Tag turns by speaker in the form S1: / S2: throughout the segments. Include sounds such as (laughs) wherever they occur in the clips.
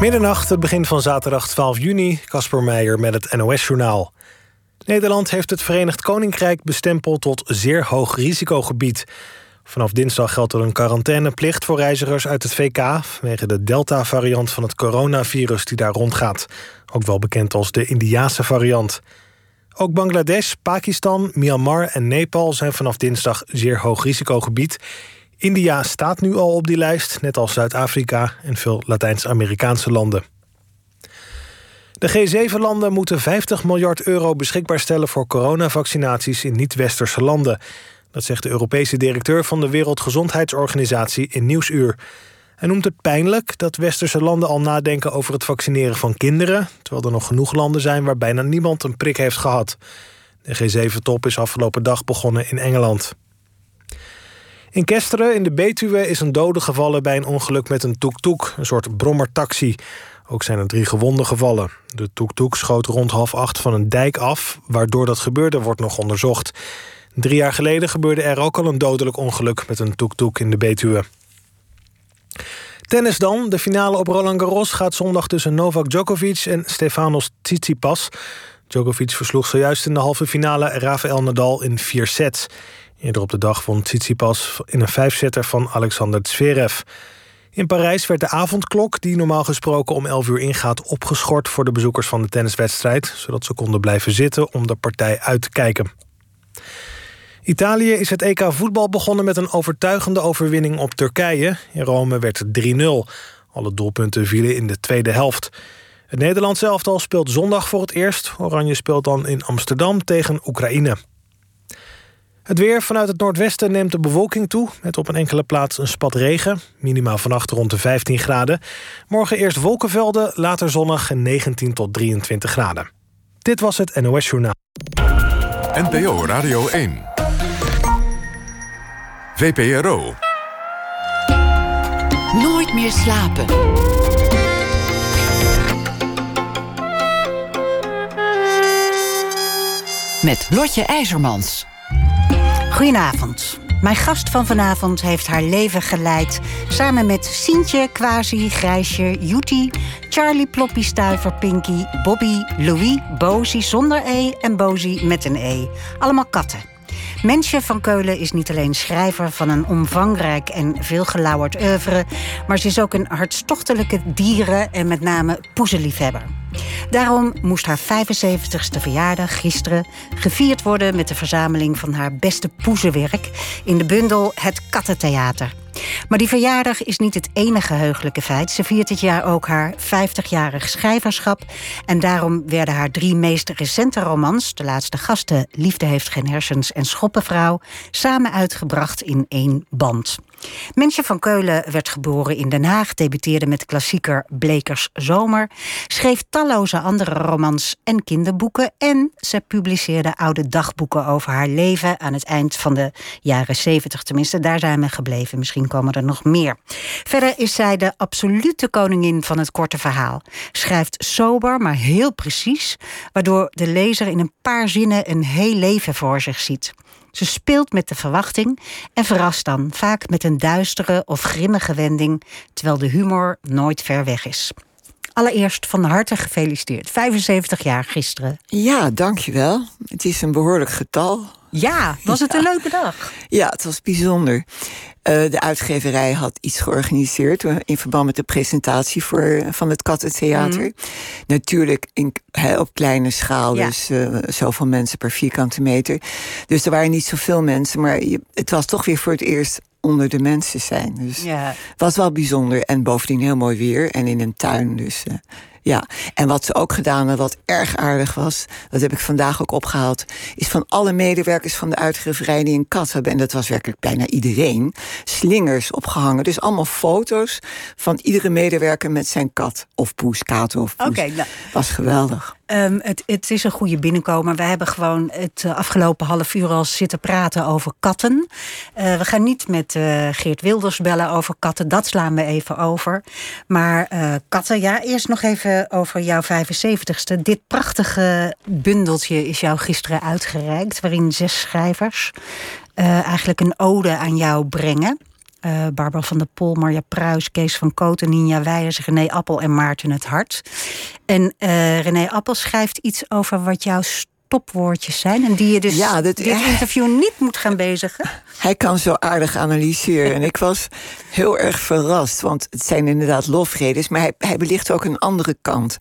S1: Middernacht, het begin van zaterdag 12 juni. Casper Meijer met het NOS-journaal. Nederland heeft het Verenigd Koninkrijk bestempeld tot zeer hoog risicogebied. Vanaf dinsdag geldt er een quarantaineplicht voor reizigers uit het VK... vanwege de Delta-variant van het coronavirus die daar rondgaat. Ook wel bekend als de Indiase variant. Ook Bangladesh, Pakistan, Myanmar en Nepal zijn vanaf dinsdag zeer hoog risicogebied. India staat nu al op die lijst, net als Zuid-Afrika en veel Latijns-Amerikaanse landen. De G7-landen moeten 50 miljard euro beschikbaar stellen voor coronavaccinaties in niet-westerse landen. Dat zegt de Europese directeur van de Wereldgezondheidsorganisatie in Nieuwsuur. Hij noemt het pijnlijk dat westerse landen al nadenken over het vaccineren van kinderen, terwijl er nog genoeg landen zijn waar bijna niemand een prik heeft gehad. De G7-top is afgelopen dag begonnen in Engeland. In Kesteren in de Betuwe is een dode gevallen bij een ongeluk met een toek-toek, een soort brommertaxi. Ook zijn er drie gewonden gevallen. De toek-toek schoot rond half acht van een dijk af, waardoor dat gebeurde wordt nog onderzocht. Drie jaar geleden gebeurde er ook al een dodelijk ongeluk met een toek-toek in de Betuwe. Tennis dan. De finale op Roland Garros gaat zondag tussen Novak Djokovic en Stefanos Tsitsipas. Djokovic versloeg zojuist in de halve finale Rafael Nadal in vier sets. Eerder op de dag won Tsitsipas in een vijfzetter van Alexander Zverev. In Parijs werd de avondklok, die normaal gesproken om 11 uur ingaat, opgeschort voor de bezoekers van de tenniswedstrijd, zodat ze konden blijven zitten om de partij uit te kijken. Italië is het EK voetbal begonnen met een overtuigende overwinning op Turkije. In Rome werd het 3-0. Alle doelpunten vielen in de tweede helft. Het Nederlandse elftal speelt zondag voor het eerst. Oranje speelt dan in Amsterdam tegen Oekraïne. Het weer vanuit het noordwesten neemt de bewolking toe... met op een enkele plaats een spat regen. Minimaal vannacht rond de 15 graden. Morgen eerst wolkenvelden, later zonnig en 19 tot 23 graden. Dit was het NOS Journaal.
S2: NPO Radio 1. VPRO.
S3: Nooit meer slapen. Met Lotje IJzermans.
S4: Goedenavond. Mijn gast van vanavond heeft haar leven geleid samen met Sientje, Quasi, Grijsje, Juti, Charlie, Ploppy, Stuiver, Pinky, Bobby, Louis, Bozy zonder E en Bozy met een E. Allemaal katten. Mensje van Keulen is niet alleen schrijver van een omvangrijk en veelgelauwerd oeuvre, maar ze is ook een hartstochtelijke dieren- en met name poezenliefhebber. Daarom moest haar 75ste verjaardag gisteren gevierd worden met de verzameling van haar beste poezenwerk in de bundel Het Kattentheater. Maar die verjaardag is niet het enige heugelijke feit. Ze viert dit jaar ook haar 50-jarig schrijverschap. En daarom werden haar drie meest recente romans, de laatste gasten Liefde heeft geen hersens en Schoppenvrouw, samen uitgebracht in één band. Mensje van Keulen werd geboren in Den Haag, debuteerde met klassieker Blekers Zomer, schreef talloze andere romans en kinderboeken en ze publiceerde oude dagboeken over haar leven aan het eind van de jaren 70. Tenminste, daar zijn we gebleven. Misschien komen er nog meer. Verder is zij de absolute koningin van het korte verhaal. Schrijft sober, maar heel precies, waardoor de lezer in een paar zinnen een heel leven voor zich ziet. Ze speelt met de verwachting en verrast dan, vaak met een duistere of grimmige wending, terwijl de humor nooit ver weg is. Allereerst van harte gefeliciteerd. 75 jaar gisteren.
S5: Ja, dankjewel. Het is een behoorlijk getal.
S4: Ja, was het een leuke dag?
S5: Ja, het was bijzonder. Uh, de uitgeverij had iets georganiseerd uh, in verband met de presentatie voor, uh, van het Kattentheater. Mm. Natuurlijk in, he, op kleine schaal, ja. dus zoveel mensen per vierkante meter. Dus er waren niet zoveel mensen, maar je, het was toch weer voor het eerst onder de mensen zijn. Dus
S4: ja.
S5: was wel bijzonder. En bovendien heel mooi weer en in een tuin. Dus ja, en wat ze ook gedaan hebben, wat erg aardig was, dat heb ik vandaag ook opgehaald, is van alle medewerkers van de uitgeverij die een kat hebben, en dat was werkelijk bijna iedereen, slingers opgehangen. Dus allemaal foto's van iedere medewerker met zijn kat. Of poes, kato of poes.
S4: Okay, nou.
S5: Was geweldig.
S4: Um, het, het, is een goede binnenkomer. We hebben gewoon het uh, afgelopen half uur al zitten praten over katten. Uh, we gaan niet met uh, Geert Wilders bellen over katten. Dat slaan we even over. Maar katten, ja, eerst nog even over jouw 75ste. Dit prachtige bundeltje is jou gisteren uitgereikt. Waarin zes schrijvers eigenlijk een ode aan jou brengen. Uh, Barbara van der Pol, Marja Pruis, Kees van Kooten, Ninja Weijers, René Appel en Maarten het Hart. En uh, René Appel schrijft iets over wat jouw stopwoordjes zijn. En die je dus ja, dit (laughs) interview niet moet gaan bezigen.
S5: Hij kan zo aardig analyseren. en ik was heel erg verrast. Want het zijn inderdaad lofredes. Maar hij, hij belicht ook een andere kant.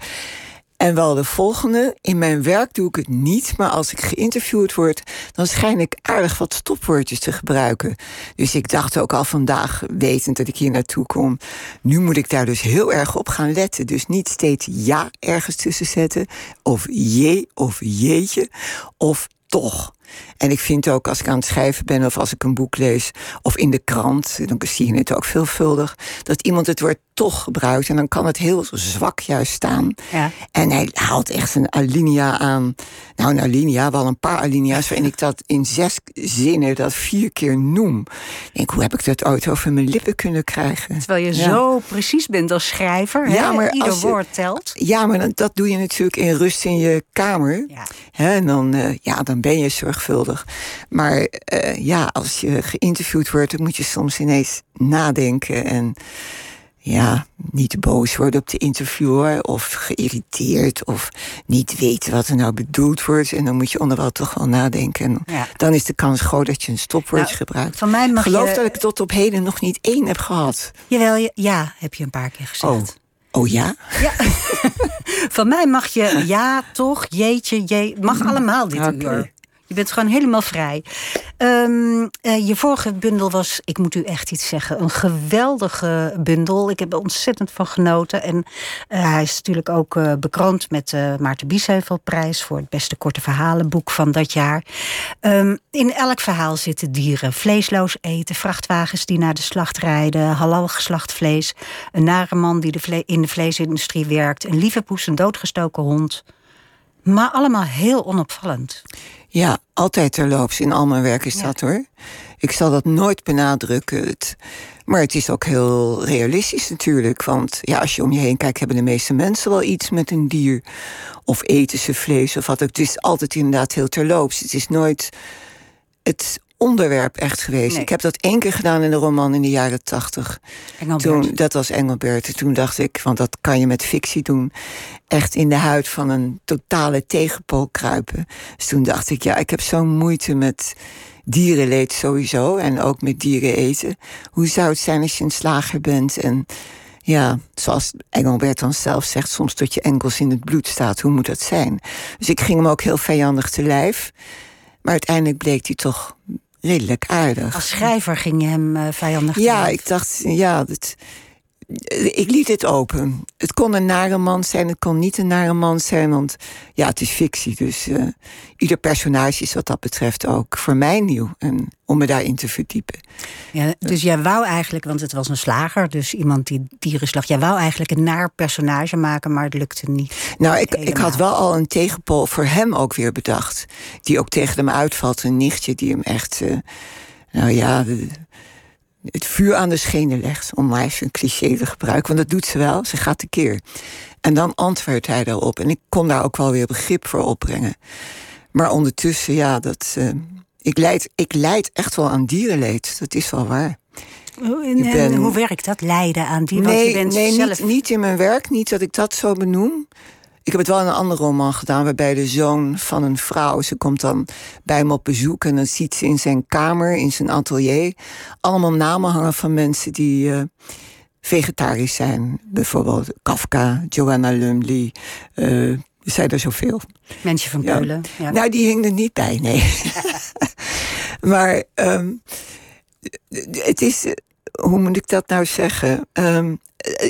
S5: En wel de volgende. In mijn werk doe ik het niet, maar als ik geïnterviewd word, dan schijn ik aardig wat stopwoordjes te gebruiken. Dus ik dacht ook al vandaag, wetend dat ik hier naartoe kom, nu moet ik daar dus heel erg op gaan letten. Dus niet steeds ja ergens tussen zetten, of je of jeetje, of toch. En ik vind ook als ik aan het schrijven ben of als ik een boek lees of in de krant, dan zie je het ook veelvuldig, dat iemand het woord toch gebruikt en dan kan het heel zwak juist staan. Ja. En hij haalt echt een alinea aan. Nou, een alinea, wel een paar alinea's waarin ik dat in zes zinnen dat vier keer noem. Ik denk, hoe heb ik dat ooit over mijn lippen kunnen krijgen?
S4: Terwijl je zo precies bent als schrijver, ja, maar ieder woord telt.
S5: Ja, maar dat doe je natuurlijk in rust in je kamer. Ja. Hè, en dan, uh, ja, dan ben je zorgvuldig maar uh, ja, als je geïnterviewd wordt, dan moet je soms ineens nadenken en ja, niet boos worden op de interviewer of geïrriteerd of niet weten wat er nou bedoeld wordt. En dan moet je onderwijl toch wel nadenken. Ja. Dan is de kans groot dat je een stopwoord nou, gebruikt. Van mij mag Geloof dat ik tot op heden nog niet één heb gehad.
S4: Jawel, ja, heb je een paar keer gezegd.
S5: Oh. Oh ja? Ja. (laughs)
S4: Van mij mag je ja, toch, jeetje, je mag allemaal dit okay. uur. Je bent gewoon helemaal vrij. Um, uh, je vorige bundel was, ik moet u echt iets zeggen, een geweldige bundel. Ik heb er ontzettend van genoten. En uh, hij is natuurlijk ook uh, bekroond met de Maarten Biesheuvelprijs voor het beste korte verhalenboek van dat jaar. Um, in elk verhaal zitten dieren. Vleesloos eten, vrachtwagens die naar de slacht rijden, halal geslacht vlees, een nare man die in de vleesindustrie werkt, een lieve poes, een doodgestoken hond. Maar allemaal heel onopvallend.
S5: Ja, altijd terloops. In al mijn werk is dat hoor. Ik zal dat nooit benadrukken. Het, maar het is ook heel realistisch natuurlijk. Want ja, als je om je heen kijkt, hebben de meeste mensen wel iets met een dier. Of eten ze vlees of wat ook. Het is altijd inderdaad heel terloops. Het is nooit het onderwerp echt geweest. Ik heb dat één keer gedaan in een roman in de jaren tachtig. Toen, dat was Engelbert. Toen dacht ik, want dat kan je met fictie doen, echt in de huid van een totale tegenpool kruipen. Dus toen dacht ik, ja, ik heb zo'n moeite met dierenleed sowieso en ook met dieren eten. Hoe zou het zijn als je een slager bent en ja, zoals Engelbert dan zelf zegt, soms tot je enkels in het bloed staat. Hoe moet dat zijn? Dus ik ging hem ook heel vijandig te lijf. Maar uiteindelijk bleek hij toch redelijk aardig.
S4: Als schrijver ging je hem uh, vijandig
S5: Ja, ik dacht, ja, dat, ik liet het open. Het kon een nare man zijn, het kon niet een nare man zijn, want ja, het is fictie. Dus uh, ieder personage is wat dat betreft ook voor mij nieuw. En om me daarin te verdiepen.
S4: Ja, dus jij wou eigenlijk, want het was een slager, dus iemand die dierenslag. Jij wou eigenlijk een naar personage maken, maar het lukte niet.
S5: Nou, ik, ik had wel al een tegenpol voor hem ook weer bedacht. Die ook tegen hem uitvalt. Een nichtje die hem echt. Uh, nou ja het vuur aan de schenen legt, om maar eens een cliché te gebruiken. Want dat doet ze wel, ze gaat tekeer. En dan antwoordt hij daarop. En ik kon daar ook wel weer begrip voor opbrengen. Maar ondertussen, ja, dat, uh, ik, leid, ik leid echt wel aan dierenleed. Dat is wel waar.
S4: En, hoe werkt dat, lijden aan dieren?
S5: Nee, nee zelf... niet, niet in mijn werk, niet dat ik dat zo benoem. Ik heb het wel in een andere roman gedaan, waarbij de zoon van een vrouw, ze komt dan bij hem op bezoek en dan ziet ze in zijn kamer, in zijn atelier, allemaal namen hangen van mensen die uh, vegetarisch zijn. Bijvoorbeeld Kafka, Joanna Lumley. Uh, er zijn er zoveel.
S4: Mensje van Keulen.
S5: Ja. Nou, die hing er niet bij, nee. (laughs) maar um, het is, hoe moet ik dat nou zeggen? Um, eh,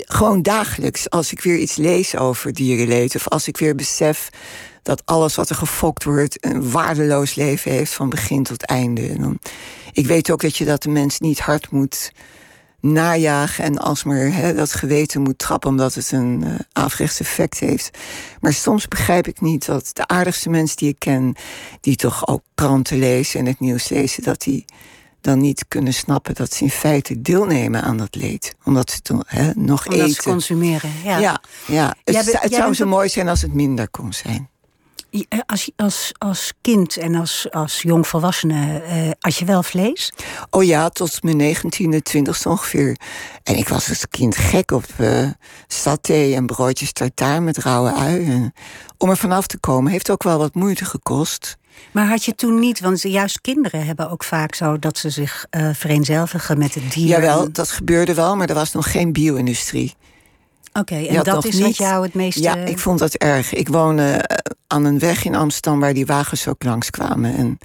S5: gewoon dagelijks, als ik weer iets lees over dierenleed, of als ik weer besef dat alles wat er gefokt wordt een waardeloos leven heeft van begin tot einde. En dan, ik weet ook dat je dat de mens niet hard moet najagen en alsmaar he, dat geweten moet trappen omdat het een uh, effect heeft. Maar soms begrijp ik niet dat de aardigste mensen die ik ken, die toch ook kranten lezen en het nieuws lezen, dat die dan niet kunnen snappen dat ze in feite deelnemen aan dat leed. Omdat ze toen hè, nog
S4: Omdat
S5: eten.
S4: Ze consumeren. Ja,
S5: ja, ja. Het, het zou zo mooi zijn als het minder kon zijn.
S4: als, als, als kind en als, als jongvolwassene, uh, als je wel vlees?
S5: Oh ja, tot mijn negentiende, twintigste ongeveer. En ik was als kind gek op uh, saté en broodjes tartaar met rauwe ui. En om er vanaf te komen heeft ook wel wat moeite gekost.
S4: Maar had je toen niet, want juist kinderen hebben ook vaak zo dat ze zich uh, vereenzelvigen met het dier.
S5: Jawel, dat gebeurde wel, maar er was nog geen bio-industrie.
S4: Oké, en dat is wat jou het meeste...
S5: Ja, ik vond dat erg. Ik woonde eh, aan een weg in Amsterdam waar die wagens ook langskwamen. En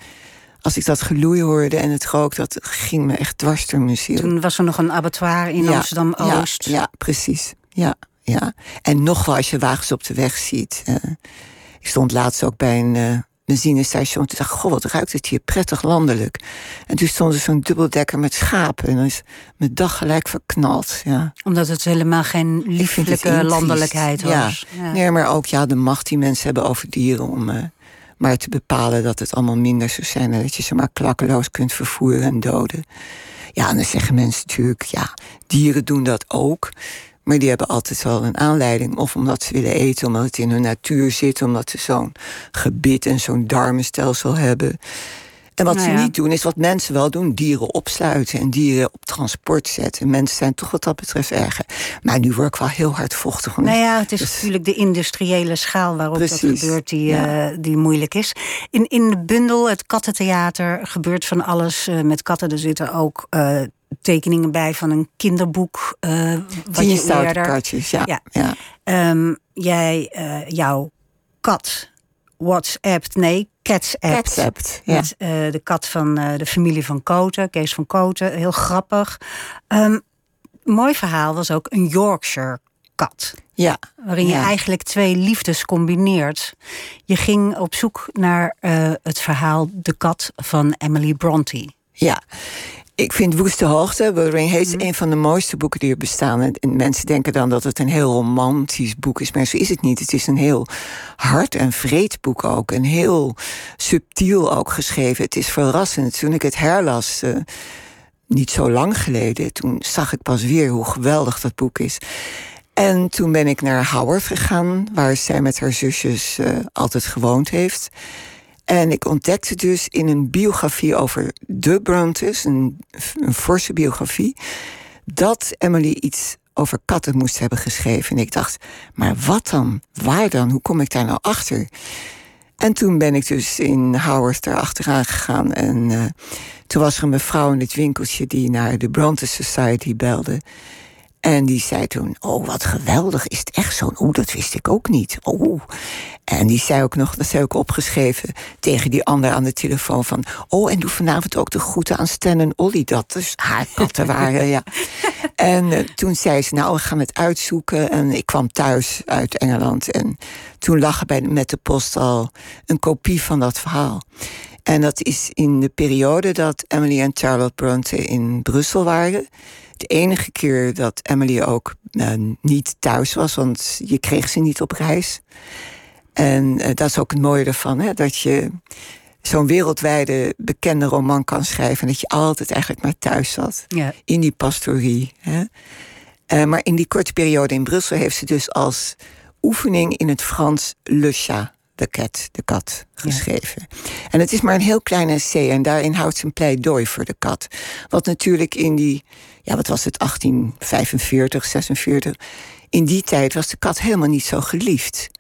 S5: als ik dat geloei hoorde en het rook, dat ging me echt dwars door mijn ziel.
S4: Toen was er nog een abattoir in Amsterdam-Oost.
S5: Ja, ja, precies. Ja, ja. En nog wel als je wagens op de weg ziet. Uh, ik stond laatst ook bij een uh, benzinestation. Toen dacht ik, goh, wat ruikt het hier prettig landelijk. En toen stond er zo'n dubbeldekker met schapen. En dan is mijn dag gelijk verknald. Ja.
S4: Omdat het helemaal geen lieflijke landelijkheid was.
S5: Ja. Nee, maar ook ja, de macht die mensen hebben over dieren om... Uh, maar te bepalen dat het allemaal minder zou zijn... en dat je ze maar klakkeloos kunt vervoeren en doden. Ja, en dan zeggen mensen natuurlijk... ja, dieren doen dat ook... Maar die hebben altijd wel een aanleiding. Of omdat ze willen eten, omdat het in hun natuur zit, omdat ze zo'n gebit en zo'n darmenstelsel hebben. En wat
S4: Nou
S5: ze niet doen, is wat mensen wel doen: dieren opsluiten en dieren op transport zetten. Mensen zijn toch wat dat betreft erger. Maar nu word ik wel heel hardvochtig.
S4: Nou ja, het is
S5: Dus-
S4: natuurlijk de industriële schaal waarop dat gebeurt die,
S5: ja.
S4: eh, die moeilijk is. In, in de bundel, het kattentheater, gebeurt van alles eh, met katten. Er zitten ook eh, tekeningen bij van een kinderboek. eh wat je eerder...
S5: katjes, ja.
S4: Ja.
S5: ja.
S4: Ehm, jij, eh, jouw kat WhatsAppt, nee, cats.
S5: Accept, ja.
S4: Met eh, de kat van de familie van Koten, Kees van Koten. Heel grappig. Ehm, mooi verhaal was ook een Yorkshire kat.
S5: ja.
S4: Waarin je
S5: Ja.
S4: eigenlijk twee liefdes combineert. Je ging op zoek naar het verhaal De Kat van Emily Bronte.
S5: Ja, ik vind Woeste Hoogte, Wuthering Heights, een van de mooiste boeken die er bestaan. En, en mensen denken dan dat het een heel romantisch boek is, maar zo is het niet. Het is een heel hard en vreed boek ook. En heel subtiel ook geschreven. Het is verrassend. Toen ik het herlas, eh, niet zo lang geleden, toen zag ik pas weer hoe geweldig dat boek is. En toen ben ik naar Howard gegaan, waar zij met haar zusjes eh, altijd gewoond heeft. En ik ontdekte dus in een biografie over de Brontes, een, een forse biografie, dat Emily iets over katten moest hebben geschreven. En ik dacht, maar wat dan? Waar dan? Hoe kom ik daar nou achter? En toen ben ik dus in Howard erachteraan gegaan. En eh, toen was er een mevrouw in het winkeltje die naar de Bronte Society belde. En die zei toen: Oh, wat geweldig. Is het echt zo? Oh, dat wist ik ook niet. Oh. En die zei ook nog, dat zei ook opgeschreven tegen die ander aan de telefoon: van... Oh, en doe vanavond ook de groeten aan Stan en Olly. Dat dus haar katten waren, ja. (laughs) En eh, toen zei ze: Nou, we gaan het uitzoeken. En ik kwam thuis uit Engeland. En toen lag er bij, met de post al een kopie van dat verhaal. En dat is in de periode dat Emily en Charlotte Bronte in Brussel waren. De enige keer dat Emily ook eh, niet thuis was, want je kreeg ze niet op reis. En eh, dat is ook het mooie ervan, hè, dat je zo'n wereldwijde bekende roman kan schrijven. En dat je altijd eigenlijk maar thuis zat.
S4: Ja.
S5: In die pastorie. Hè. Eh, maar in die korte periode in Brussel heeft ze dus als oefening in het Frans Le Chat, de cat, de kat, geschreven. En het is maar een heel klein essay en daarin houdt ze een pleidooi voor de kat. Wat natuurlijk in die, ja wat was het, 1845, 46... in die tijd was de kat helemaal niet zo geliefd.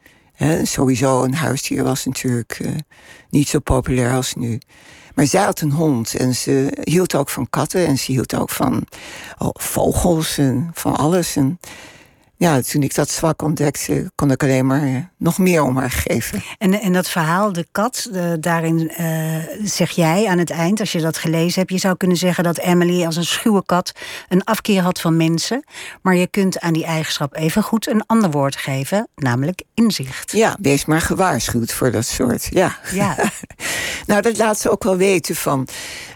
S5: Sowieso een huisdier was natuurlijk eh, niet zo populair als nu. Maar zij had een hond en ze hield ook van katten en ze hield ook van oh, vogels en van alles. En ja, toen ik dat zwak ontdekte, kon ik alleen maar eh, nog meer om haar geven.
S4: En, en dat verhaal, de kat, eh, daarin eh, zeg jij aan het eind, als je dat gelezen hebt, je zou kunnen zeggen dat Emily als een schuwe kat een afkeer had van mensen. Maar je kunt aan die eigenschap evengoed een ander woord geven, namelijk inzicht.
S5: Ja, wees maar gewaarschuwd voor dat soort. Ja.
S4: Ja. (laughs)
S5: nou, dat laat ze ook wel weten van.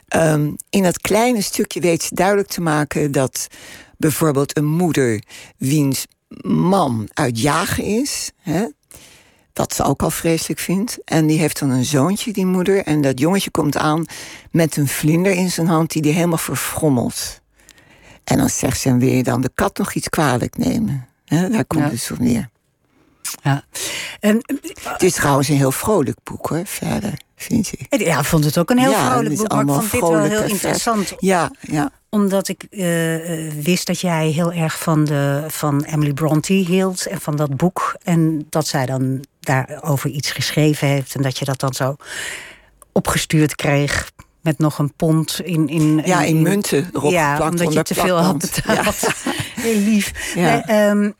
S5: ehm, in dat kleine stukje weet ze duidelijk te maken dat bijvoorbeeld een moeder wiens man uit jagen is. Hè, dat ze ook al vreselijk vindt. En die heeft dan een zoontje, die moeder. En dat jongetje komt aan met een vlinder in zijn hand die die helemaal verfrommelt. En dan zegt ze, en wil je dan de kat nog iets kwalijk nemen? Hè, daar komt
S4: Ja.
S5: het op neer.
S4: Ja.
S5: En, het is trouwens een heel vrolijk boek hoor, verder, vind ik.
S4: Ja, ik vond het ook een heel vrolijk boek, maar ik vond dit wel heel interessant.
S5: Ja, ja
S4: omdat ik uh, wist dat jij heel erg van, de, van Emily Bronte hield en van dat boek. En dat zij dan daarover iets geschreven heeft en dat je dat dan zo opgestuurd kreeg met nog een pond in. in
S5: ja, in, munten erop
S4: Ja, omdat je te veel had betaald. Ja. (laughs) Heel lief. Ja. Nee,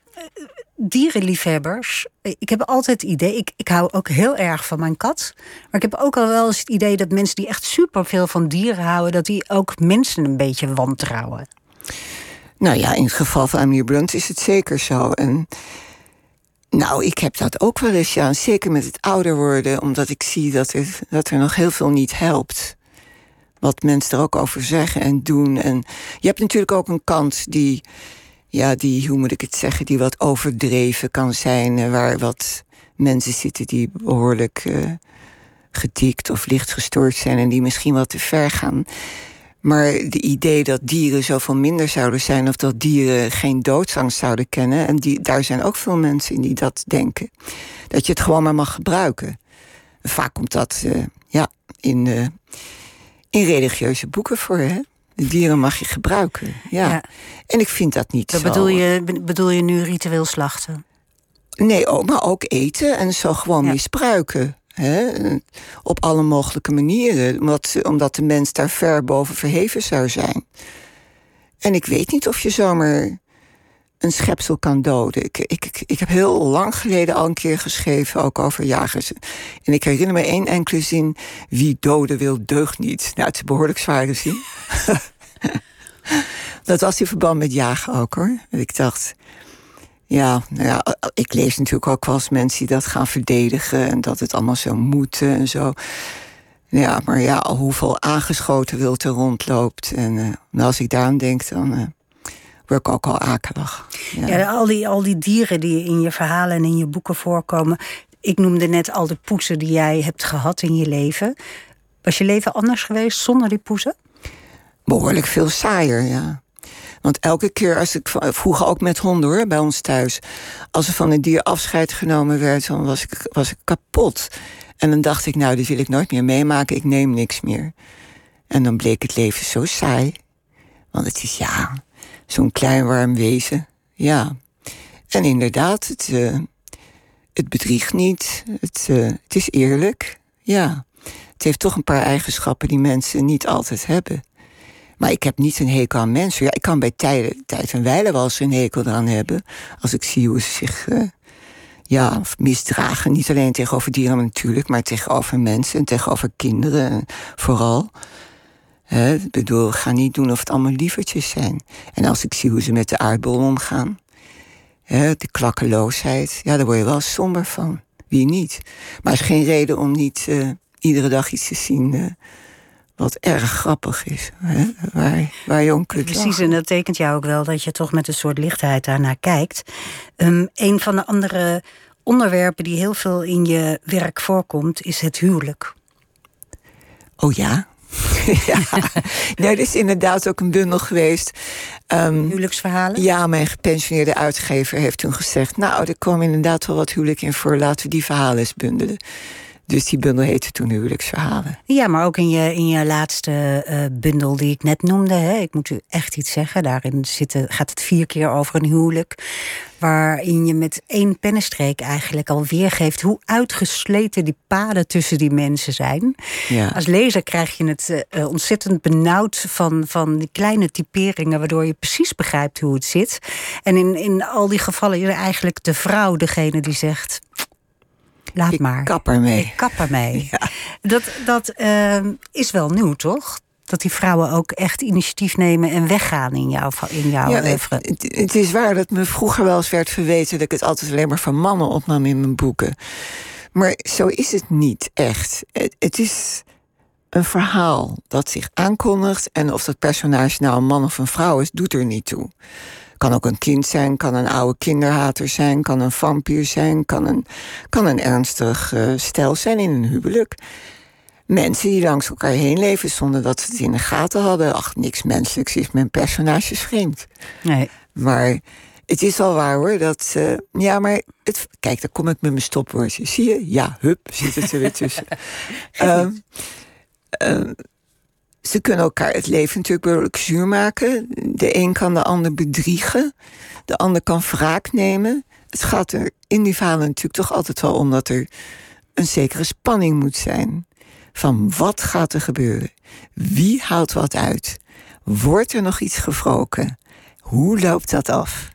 S4: dierenliefhebbers. Ik heb altijd het idee, ik, ik hou ook heel erg van mijn kat. Maar ik heb ook al wel eens het idee dat mensen die echt superveel van dieren houden, dat die ook mensen een beetje wantrouwen.
S5: Nou ja, in het geval van Amir Blunt is het zeker zo. En nou, ik heb dat ook wel eens, ja. Zeker met het ouder worden, omdat ik zie dat er, dat er nog heel veel niet helpt. Wat mensen er ook over zeggen en doen. En je hebt natuurlijk ook een kant die ja, die, hoe moet ik het zeggen, die wat overdreven kan zijn. Eh, waar wat mensen zitten die behoorlijk uh, getikt of licht gestoord zijn en die misschien wat te ver gaan. Maar de idee dat dieren zoveel minder zouden zijn of dat dieren geen doodsangst zouden kennen, en die, daar zijn ook veel mensen die dat denken. Dat je het gewoon maar mag gebruiken. Vaak komt dat uh, ja, in, in religieuze boeken voor. Hè? De dieren mag je gebruiken. Ja. En ik vind dat niet
S4: dat
S5: zo.
S4: Bedoel je, bedoel je nu ritueel slachten?
S5: Nee, ook, maar ook eten en zo gewoon misbruiken. Hè? Op alle mogelijke manieren. Omdat, omdat de mens daar ver boven verheven zou zijn. En ik weet niet of je zomaar een schepsel kan doden. Ik, ik, ik heb heel lang geleden al een keer geschreven, ook over jagers. En ik herinner me één enkele zin: wie doden wil, deugt niet. Nou, het is een behoorlijk zware zin. (laughs) dat was in verband met jagen ook hoor. Ik dacht, ja, nou ja, ik lees natuurlijk ook wel eens mensen die dat gaan verdedigen en dat het allemaal zo moet en zo. Ja, maar ja, hoeveel aangeschoten wild er rondloopt. En uh, als ik daaraan denk, dan. Uh, word ik ook al akelig.
S4: Ja. ja, al, die, al die dieren die in je verhalen en in je boeken voorkomen. Ik noemde net al de poezen die jij hebt gehad in je leven. Was je leven anders geweest zonder die poezen?
S5: Behoorlijk veel saaier, ja. Want elke keer als ik vroeger ook met honden hoor, bij ons thuis. Als er van een dier afscheid genomen werd, dan was ik, was ik kapot. En dan dacht ik, nou, dit wil ik nooit meer meemaken, ik neem niks meer. En dan bleek het leven zo saai. Want het is ja, zo'n klein warm wezen. Ja. En inderdaad, het, uh, het bedriegt niet. Het, uh, het is eerlijk. Ja. Het heeft toch een paar eigenschappen die mensen niet altijd hebben. Maar ik heb niet een hekel aan mensen. Ja, ik kan bij tijden, tijd en wijle wel eens een hekel aan hebben. Als ik zie hoe ze zich uh, ja, misdragen. Niet alleen tegenover dieren natuurlijk, maar tegenover mensen en tegenover kinderen vooral. He, ik bedoel, ga niet doen of het allemaal lievertjes zijn. En als ik zie hoe ze met de aardbol omgaan, he, de klakkeloosheid, ja, daar word je wel somber van. Wie niet? Maar er is geen reden om niet uh, iedere dag iets te zien uh, wat erg grappig is. Hè? Waar, waar je om kunt
S4: Precies, en dat tekent jou ook wel dat je toch met een soort lichtheid daarnaar kijkt. Um, een van de andere onderwerpen die heel veel in je werk voorkomt, is het huwelijk.
S5: Oh ja? (laughs) ja. Nee, er is inderdaad ook een bundel geweest.
S4: Um, Huwelijksverhalen?
S5: Ja, mijn gepensioneerde uitgever heeft toen gezegd... nou, er komen inderdaad wel wat huwelijk in voor... laten we die verhalen eens bundelen. Dus die bundel heette toen Huwelijksverhalen.
S4: Ja, maar ook in je, in je laatste uh, bundel die ik net noemde. Hè, ik moet u echt iets zeggen. Daarin zitten, gaat het vier keer over een huwelijk. Waarin je met één pennenstreek eigenlijk al weergeeft... hoe uitgesleten die paden tussen die mensen zijn. Ja. Als lezer krijg je het uh, ontzettend benauwd van, van die kleine typeringen... waardoor je precies begrijpt hoe het zit. En in, in al die gevallen is eigenlijk de vrouw degene die zegt laat
S5: ik
S4: maar.
S5: kap ermee.
S4: Ik kap ermee. (laughs) Ja. Dat, dat uh, is wel nieuw, toch? Dat die vrouwen ook echt initiatief nemen en weggaan in jouw, in jouw ja,
S5: het, het, het, is waar dat me vroeger wel eens werd verweten... dat ik het altijd alleen maar van mannen opnam in mijn boeken. Maar zo is het niet echt. Het, het is een verhaal dat zich aankondigt... en of dat personage nou een man of een vrouw is, doet er niet toe. Kan ook een kind zijn, kan een oude kinderhater zijn, kan een vampier zijn, kan een, kan een ernstig uh, stel zijn in een huwelijk. Mensen die langs elkaar heen leven zonder dat ze het in de gaten hadden. Ach, niks menselijks is mijn personages vreemd.
S4: Nee.
S5: Maar Het is wel waar hoor. Dat, uh, ja, maar het, kijk, dan kom ik met mijn stopwoordje. Zie je? Ja, hup, zit het er weer tussen. um, (laughs) um, ze kunnen elkaar het leven natuurlijk behoorlijk zuur maken. De een kan de ander bedriegen. De ander kan wraak nemen. Het gaat er in die verhalen natuurlijk toch altijd wel om dat er een zekere spanning moet zijn. Van wat gaat er gebeuren? Wie haalt wat uit? Wordt er nog iets gewroken? Hoe loopt dat af?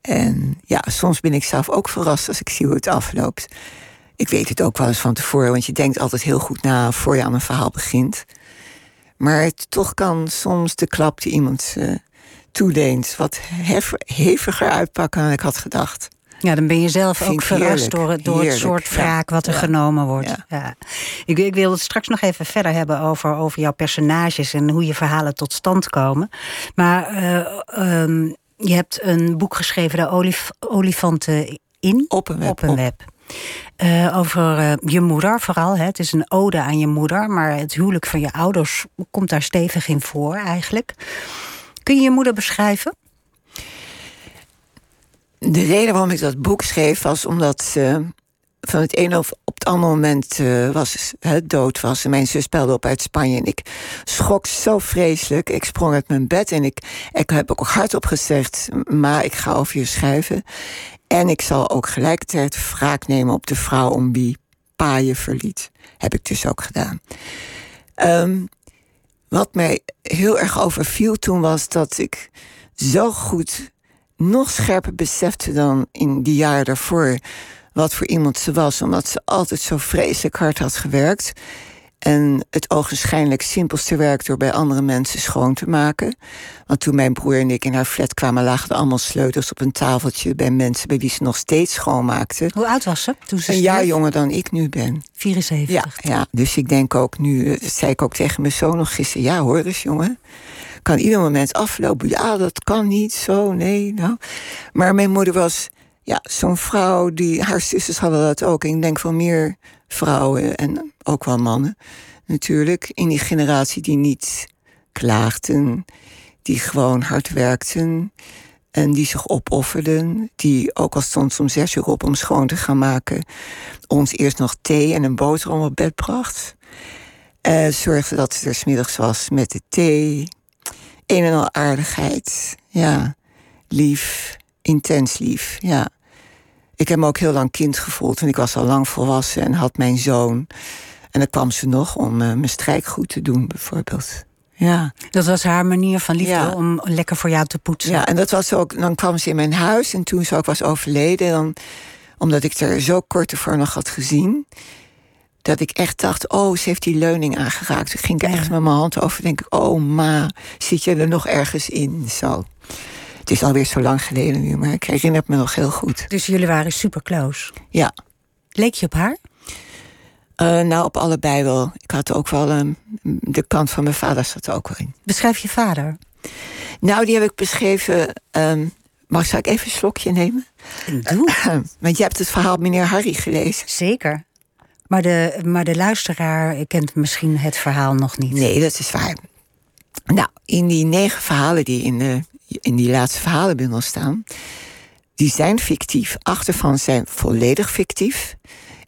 S5: En ja, soms ben ik zelf ook verrast als ik zie hoe het afloopt. Ik weet het ook wel eens van tevoren, want je denkt altijd heel goed na voor je aan een verhaal begint. Maar het toch kan soms de klap die iemand uh, toeleent wat heviger uitpakken dan ik had gedacht.
S4: Ja, dan ben je zelf ook verrast door, het, door het soort wraak wat er genomen wordt. Ja. Ik, ik, wil het straks nog even verder hebben over, over jouw personages en hoe je verhalen tot stand komen. Maar uh, um, je hebt een boek geschreven, De olif Olifanten in.
S5: Op een web.
S4: Op een web. Uh, over uh, je moeder vooral. Hè. Het is een ode aan je moeder, maar het huwelijk van je ouders komt daar stevig in voor eigenlijk. Kun je je moeder beschrijven?
S5: De reden waarom ik dat boek schreef was omdat ze van het ene op het andere moment uh, was, het dood was. En mijn zus belde op uit Spanje. En ik schrok zo vreselijk. Ik sprong uit mijn bed en ik, ik heb ook hardop gezegd... maar ik ga over je schrijven. En ik zal ook gelijkertijd wraak nemen op de vrouw om wie pa je verliet. Heb ik dus ook gedaan. Um, wat mij heel erg overviel toen was dat ik zo goed, nog scherper besefte dan in die jaren daarvoor wat voor iemand ze was, omdat ze altijd zo vreselijk hard had gewerkt. En het ogenschijnlijk simpelste werk door bij andere mensen schoon te maken. Want toen mijn broer en ik in haar flat kwamen, lagen er allemaal sleutels op een tafeltje bij mensen bij wie ze nog steeds schoonmaakte.
S4: Hoe oud was ze toen ze
S5: Een jaar jonger dan ik nu ben.
S4: 74.
S5: Ja, ja, dus ik denk ook nu, dat zei ik ook tegen mijn zoon nog gisteren. Ja, hoor eens, jongen. Kan ieder moment aflopen. Ja, dat kan niet zo, nee, nou. Maar mijn moeder was ja, zo'n vrouw die. Haar zusters hadden dat ook. ik denk van meer vrouwen en ook wel mannen natuurlijk. In die generatie die niet klaagden. Die gewoon hard werkten. En die zich opofferden. Die ook al stond om zes uur op om schoon te gaan maken. Ons eerst nog thee en een boterham op bed bracht. Uh, zorgde dat het er smiddags was met de thee. Een en al aardigheid. Ja, lief. Intens lief, ja. Ik heb me ook heel lang kind gevoeld. En ik was al lang volwassen en had mijn zoon. En dan kwam ze nog om uh, mijn strijkgoed te doen, bijvoorbeeld. Ja.
S4: Dat was haar manier van liefde om lekker voor jou te poetsen.
S5: Ja, en dat was ook. Dan kwam ze in mijn huis en toen ze ook was overleden, dan, omdat ik er zo kort ervoor nog had gezien, dat ik echt dacht: oh, ze heeft die leuning aangeraakt. Toen ging ik echt met mijn hand over, denk ik: oh, ma, zit je er nog ergens in? Zo. Het is alweer zo lang geleden nu, maar ik herinner het me nog heel goed.
S4: Dus jullie waren super close?
S5: Ja.
S4: Leek je op haar?
S5: Uh, nou, op allebei wel. Ik had ook wel um, de kant van mijn vader zat er ook wel in.
S4: Beschrijf je vader?
S5: Nou, die heb ik beschreven. Um, mag ik even een slokje nemen?
S4: Doe. (clears throat)
S5: Want je hebt het verhaal meneer Harry gelezen.
S4: Zeker. Maar de, maar de luisteraar kent misschien het verhaal nog niet.
S5: Nee, dat is waar. Nou, in die negen verhalen die in de in die laatste verhalenbundel staan, die zijn fictief. Acht ervan zijn volledig fictief.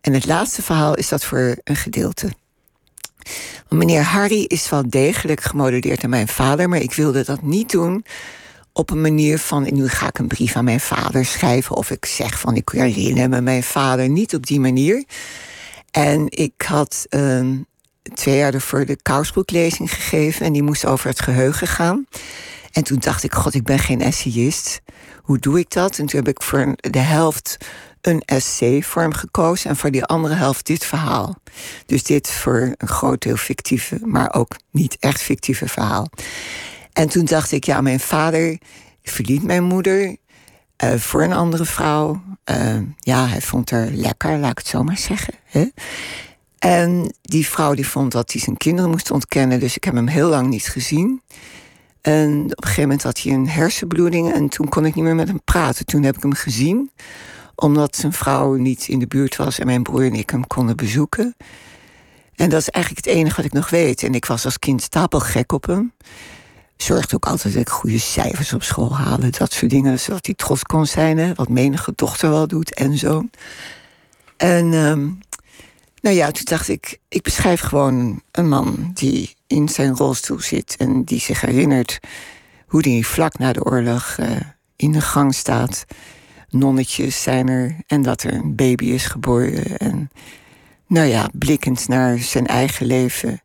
S5: En het laatste verhaal is dat voor een gedeelte. Meneer Harry is wel degelijk gemodelleerd aan mijn vader, maar ik wilde dat niet doen op een manier van, nu ga ik een brief aan mijn vader schrijven, of ik zeg van ik herinner me mijn vader, niet op die manier. En ik had uh, twee jaar ervoor de Kousbroeklezing gegeven en die moest over het geheugen gaan. En toen dacht ik, god, ik ben geen essayist. Hoe doe ik dat? En toen heb ik voor de helft een essay-vorm gekozen en voor die andere helft dit verhaal. Dus dit voor een groot deel fictieve, maar ook niet echt fictieve verhaal. En toen dacht ik, ja, mijn vader verliet mijn moeder uh, voor een andere vrouw. Uh, ja, hij vond haar lekker, laat ik het zo maar zeggen. Hè? En die vrouw die vond dat hij zijn kinderen moest ontkennen, dus ik heb hem heel lang niet gezien. En op een gegeven moment had hij een hersenbloeding en toen kon ik niet meer met hem praten. Toen heb ik hem gezien, omdat zijn vrouw niet in de buurt was en mijn broer en ik hem konden bezoeken. En dat is eigenlijk het enige wat ik nog weet. En ik was als kind stapelgek op hem. zorgde ook altijd dat ik goede cijfers op school haalde. Dat soort dingen, zodat hij trots kon zijn. Hè, wat menige dochter wel doet en zo. En ehm, nou ja, toen dacht ik, ik beschrijf gewoon een man die in zijn rolstoel zit en die zich herinnert hoe hij vlak na de oorlog uh, in de gang staat. Nonnetjes zijn er en dat er een baby is geboren. En nou ja, blikkend naar zijn eigen leven.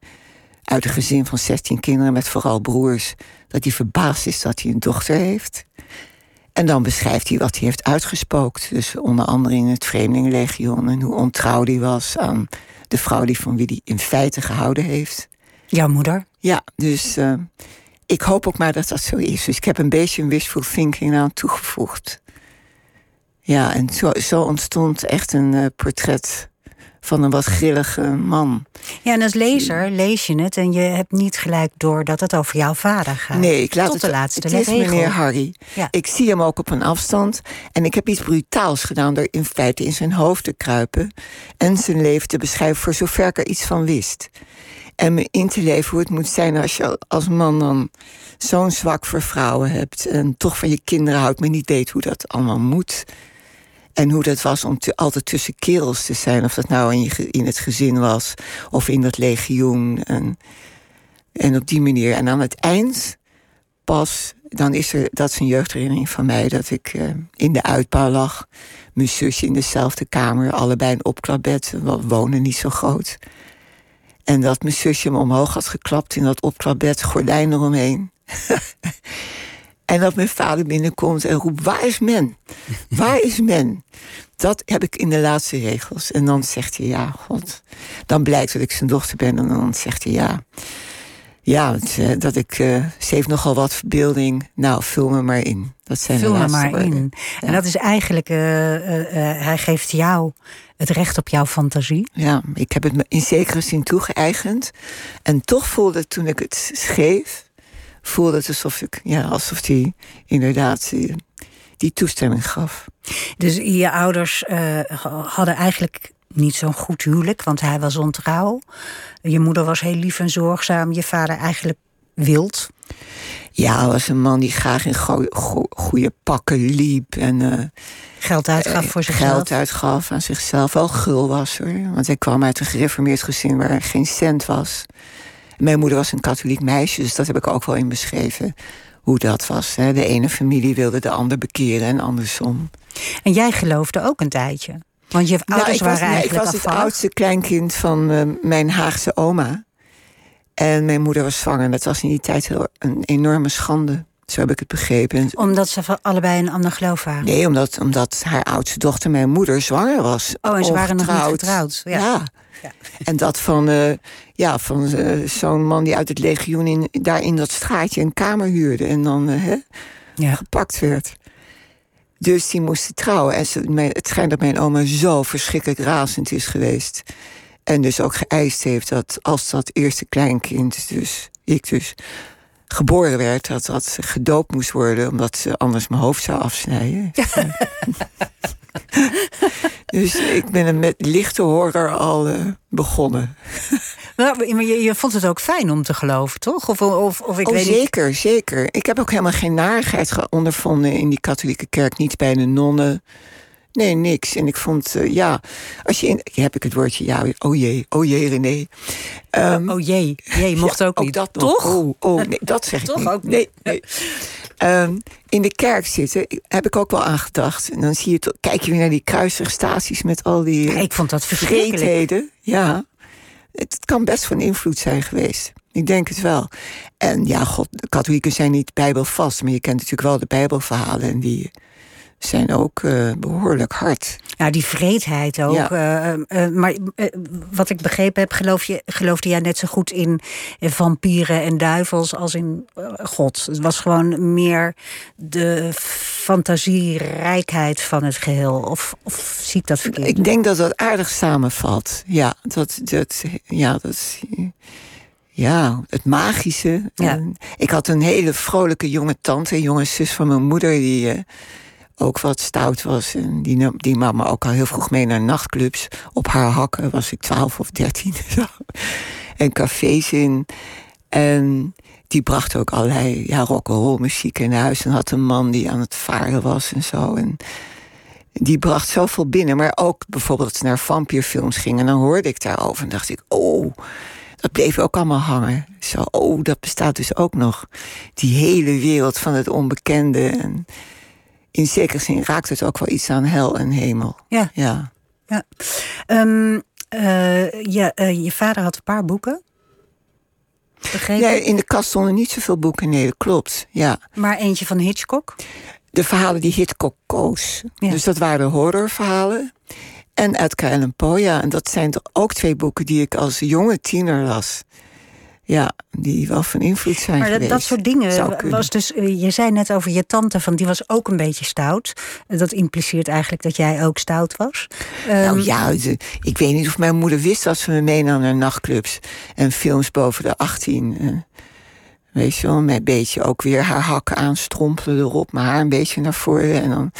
S5: Uit een gezin van 16 kinderen met vooral broers. Dat hij verbaasd is dat hij een dochter heeft. En dan beschrijft hij wat hij heeft uitgespookt. Dus onder andere in het Vreemdelingenlegioen. En hoe ontrouw hij was aan de vrouw die van wie hij in feite gehouden heeft.
S4: Jouw moeder?
S5: Ja, dus uh, ik hoop ook maar dat dat zo is. Dus ik heb een beetje een wishful thinking aan toegevoegd. Ja, en zo, zo ontstond echt een uh, portret van een wat grillige man.
S4: Ja, en als lezer lees je het en je hebt niet gelijk door dat het over jouw vader gaat.
S5: Nee, ik laat
S4: Tot
S5: het,
S4: de laatste
S5: het is
S4: regel.
S5: meneer Harry.
S4: Ja.
S5: Ik zie hem ook op een afstand. En ik heb iets brutaals gedaan door in feite in zijn hoofd te kruipen. En zijn leven te beschrijven voor zover ik er iets van wist. En me in te leven hoe het moet zijn als je als man dan zo'n zwak voor vrouwen hebt. En toch van je kinderen houdt, maar niet weet hoe dat allemaal moet. En hoe dat was om te, altijd tussen kerels te zijn. Of dat nou in, je, in het gezin was of in dat legioen. En, en op die manier. En aan het eind pas, dan is er, dat is een jeugdherinnering van mij, dat ik uh, in de uitbouw lag. Mijn zusje in dezelfde kamer, allebei een opklapbed. We wonen niet zo groot. En dat mijn zusje me omhoog had geklapt in dat opklapbed, gordijn eromheen. (laughs) En dat mijn vader binnenkomt en roept: Waar is men? Waar is men? Dat heb ik in de laatste regels. En dan zegt hij: Ja, God. Dan blijkt dat ik zijn dochter ben. En dan zegt hij: Ja. Ja, het, dat ik. Uh, ze heeft nogal wat verbeelding. Nou, vul me maar in. Dat zijn
S4: vul
S5: de
S4: me
S5: laatste
S4: maar
S5: woorden.
S4: in. Ja. En dat is eigenlijk. Uh, uh, hij geeft jou het recht op jouw fantasie.
S5: Ja, ik heb het me in zekere zin toegeëigend. En toch voelde toen ik het schreef voelde het alsof ik, ja, alsof hij inderdaad die, die, toestemming gaf.
S4: Dus je ouders uh, hadden eigenlijk niet zo'n goed huwelijk, want hij was ontrouw. Je moeder was heel lief en zorgzaam, je vader eigenlijk wild.
S5: Ja, hij was een man die graag in go go goede pakken liep en uh,
S4: geld uitgaf voor zichzelf.
S5: Geld uitgaf aan zichzelf. Wel gul was hoor, want hij kwam uit een gereformeerd gezin waar geen cent was. Mijn moeder was een katholiek meisje, dus dat heb ik ook wel in beschreven. Hoe dat was. Hè. De ene familie wilde de ander bekeren en andersom.
S4: En jij geloofde ook een tijdje? Want je ouders
S5: nou, ik
S4: waren
S5: was, nee,
S4: eigenlijk
S5: Ik was
S4: afvallig.
S5: het oudste kleinkind van uh, mijn Haagse oma. En mijn moeder was zwanger. Dat was in die tijd heel, een enorme schande. Zo heb ik het begrepen.
S4: Omdat ze van allebei een ander geloof waren?
S5: Nee, omdat, omdat haar oudste dochter, mijn moeder, zwanger was.
S4: Oh, en ze waren nog niet getrouwd.
S5: Ja. ja. ja. En dat van, uh, ja, van uh, zo'n man die uit het legioen in, daar in dat straatje een kamer huurde. En dan uh,
S4: ja.
S5: gepakt werd. Dus die moesten trouwen. En ze, mijn, het schijnt dat mijn oma zo verschrikkelijk razend is geweest. En dus ook geëist heeft dat als dat eerste kleinkind, dus ik dus, geboren werd, dat dat gedoopt moest worden, omdat ze anders mijn hoofd zou afsnijden. (laughs) dus ik ben met lichte horror al uh, begonnen. (laughs)
S4: Nou, maar je, je, vond het ook fijn om te geloven, toch? Of, of, of ik
S5: oh,
S4: weet
S5: zeker,
S4: niet...
S5: zeker. Ik heb ook helemaal geen narigheid ondervonden in die katholieke kerk. Niet bij de nonnen. Nee, niks. En ik vond, uh, ja, als je in. Heb ik het woordje ja, oh jee, oh jee, René.
S4: Um, oh jee, jee, mocht
S5: ja,
S4: ook niet.
S5: dat
S4: toch?
S5: Oh, oh, nee, (laughs) dat zeg ik
S4: toch
S5: niet.
S4: ook
S5: nee, nee. Um, in de kerk zitten heb ik ook wel aan gedacht. En dan zie je, toch, kijk je weer naar die kruisigstaties met al die.
S4: Ja, ik vond dat verschrikkelijk.
S5: Ja, het kan best van invloed zijn geweest. Ik denk het wel. En ja, God, de katholieken zijn niet bijbelvast, maar je kent natuurlijk wel de bijbelverhalen en die zijn ook uh, behoorlijk hard.
S4: Ja, die vreedheid ook. Ja. Uh, uh, maar wat ik begrepen heb, geloof je, geloofde jij net zo goed in vampieren en duivels als in God. Het was gewoon meer de fantasierijkheid van het geheel. Of, of zie ik dat verkeerd?
S5: Ik denk dat dat aardig samenvalt. Ja, dat, dat, ja, dat, ja, het magische.
S4: Ja.
S5: ik had een hele vrolijke jonge tante, jonge zus van mijn moeder, die ook wat stout was. En die, die nam me ook al heel vroeg mee naar nachtclubs. Op haar hakken was ik 12 of 13. (laughs) en cafés in. En die bracht ook allerlei ja, rock'n'roll muziek in huis. En had een man die aan het varen was en zo. En die bracht zoveel binnen. Maar ook bijvoorbeeld naar vampierfilms ging. En dan hoorde ik daarover en dacht ik, oh, dat bleef ook allemaal hangen. Zo, oh, dat bestaat dus ook nog. Die hele wereld van het onbekende. En in zekere zin raakt het ook wel iets aan hel en hemel.
S4: Ja.
S5: Ja.
S4: ja. Um, uh, ja uh, je vader had een paar boeken. Begrepen?
S5: Nee, in de kast stonden niet zoveel boeken. Nee, dat klopt. Ja.
S4: Maar eentje van Hitchcock?
S5: De verhalen die Hitchcock koos. Ja. Dus dat waren horrorverhalen. En Edgar Allan Poe, ja. En dat zijn toch ook twee boeken die ik als jonge tiener las. Ja, die wel van invloed zijn
S4: maar
S5: geweest.
S4: dat soort dingen was dus. eh, Je zei net over je tante, van die was ook een beetje stout. Dat impliceert eigenlijk dat jij ook stout was.
S5: Nou
S4: Ehm,
S5: ja, ik weet niet of mijn moeder wist dat ze me meenam naar nachtclubs en films boven de 18. eh. weet je wel, met een beetje ook weer haar hakken aanstrompelen erop, maar haar een beetje naar voren. En dan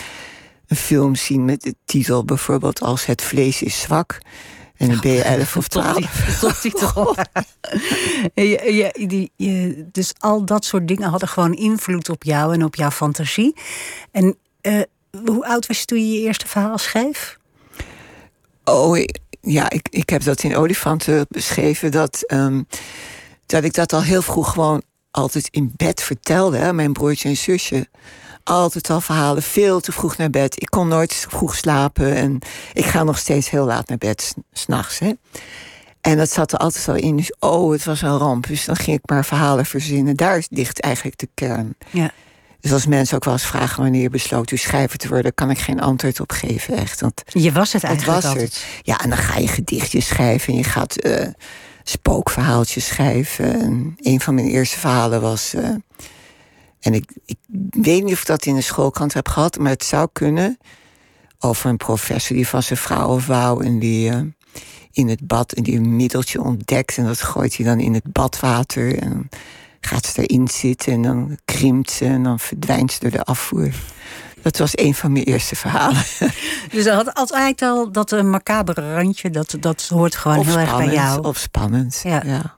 S5: een film zien met de titel bijvoorbeeld als Het vlees is zwak. En dan ben je (laughs) 11 of 12.
S4: Toptitel. (laughs) (laughs) je, je, die, je, dus al dat soort dingen hadden gewoon invloed op jou en op jouw fantasie. En eh, hoe oud was je toen je je eerste verhaal schreef?
S5: Oh, ja, ik, ik heb dat in Olifanten beschreven. Dat, ehm, dat ik dat al heel vroeg gewoon altijd in bed vertelde. Hè, mijn broertje en zusje. Altijd al verhalen, veel te vroeg naar bed. Ik kon nooit vroeg slapen. En ik ga nog steeds heel laat naar bed, s- s'nachts. En dat zat er altijd al in. Dus oh, het was een ramp. Dus dan ging ik maar verhalen verzinnen. Daar ligt eigenlijk de kern.
S4: Ja.
S5: Dus als mensen ook wel eens vragen wanneer je besloot uw schrijver te worden, kan ik geen antwoord op geven, echt. Want
S4: Je was het
S5: het
S4: eigenlijk
S5: was
S4: altijd.
S5: er. Ja, en dan ga je gedichtjes schrijven en je gaat eh, spookverhaaltjes schrijven. En een van mijn eerste verhalen was. eh, en ik, ik weet niet of ik dat in de schoolkrant heb gehad, maar het zou kunnen. Over een professor die van zijn vrouw af wou en die eh, in het bad en die een middeltje ontdekt. En dat gooit hij dan in het badwater. En dan gaat ze erin zitten en dan krimpt ze en dan verdwijnt ze door de afvoer. Dat was een van mijn eerste verhalen. (laughs)
S4: Dus dat had altijd al dat een macabere randje, dat, dat hoort gewoon
S5: Of
S4: heel erg bij jou.
S5: Of spannend.
S4: Ja.
S5: Ja.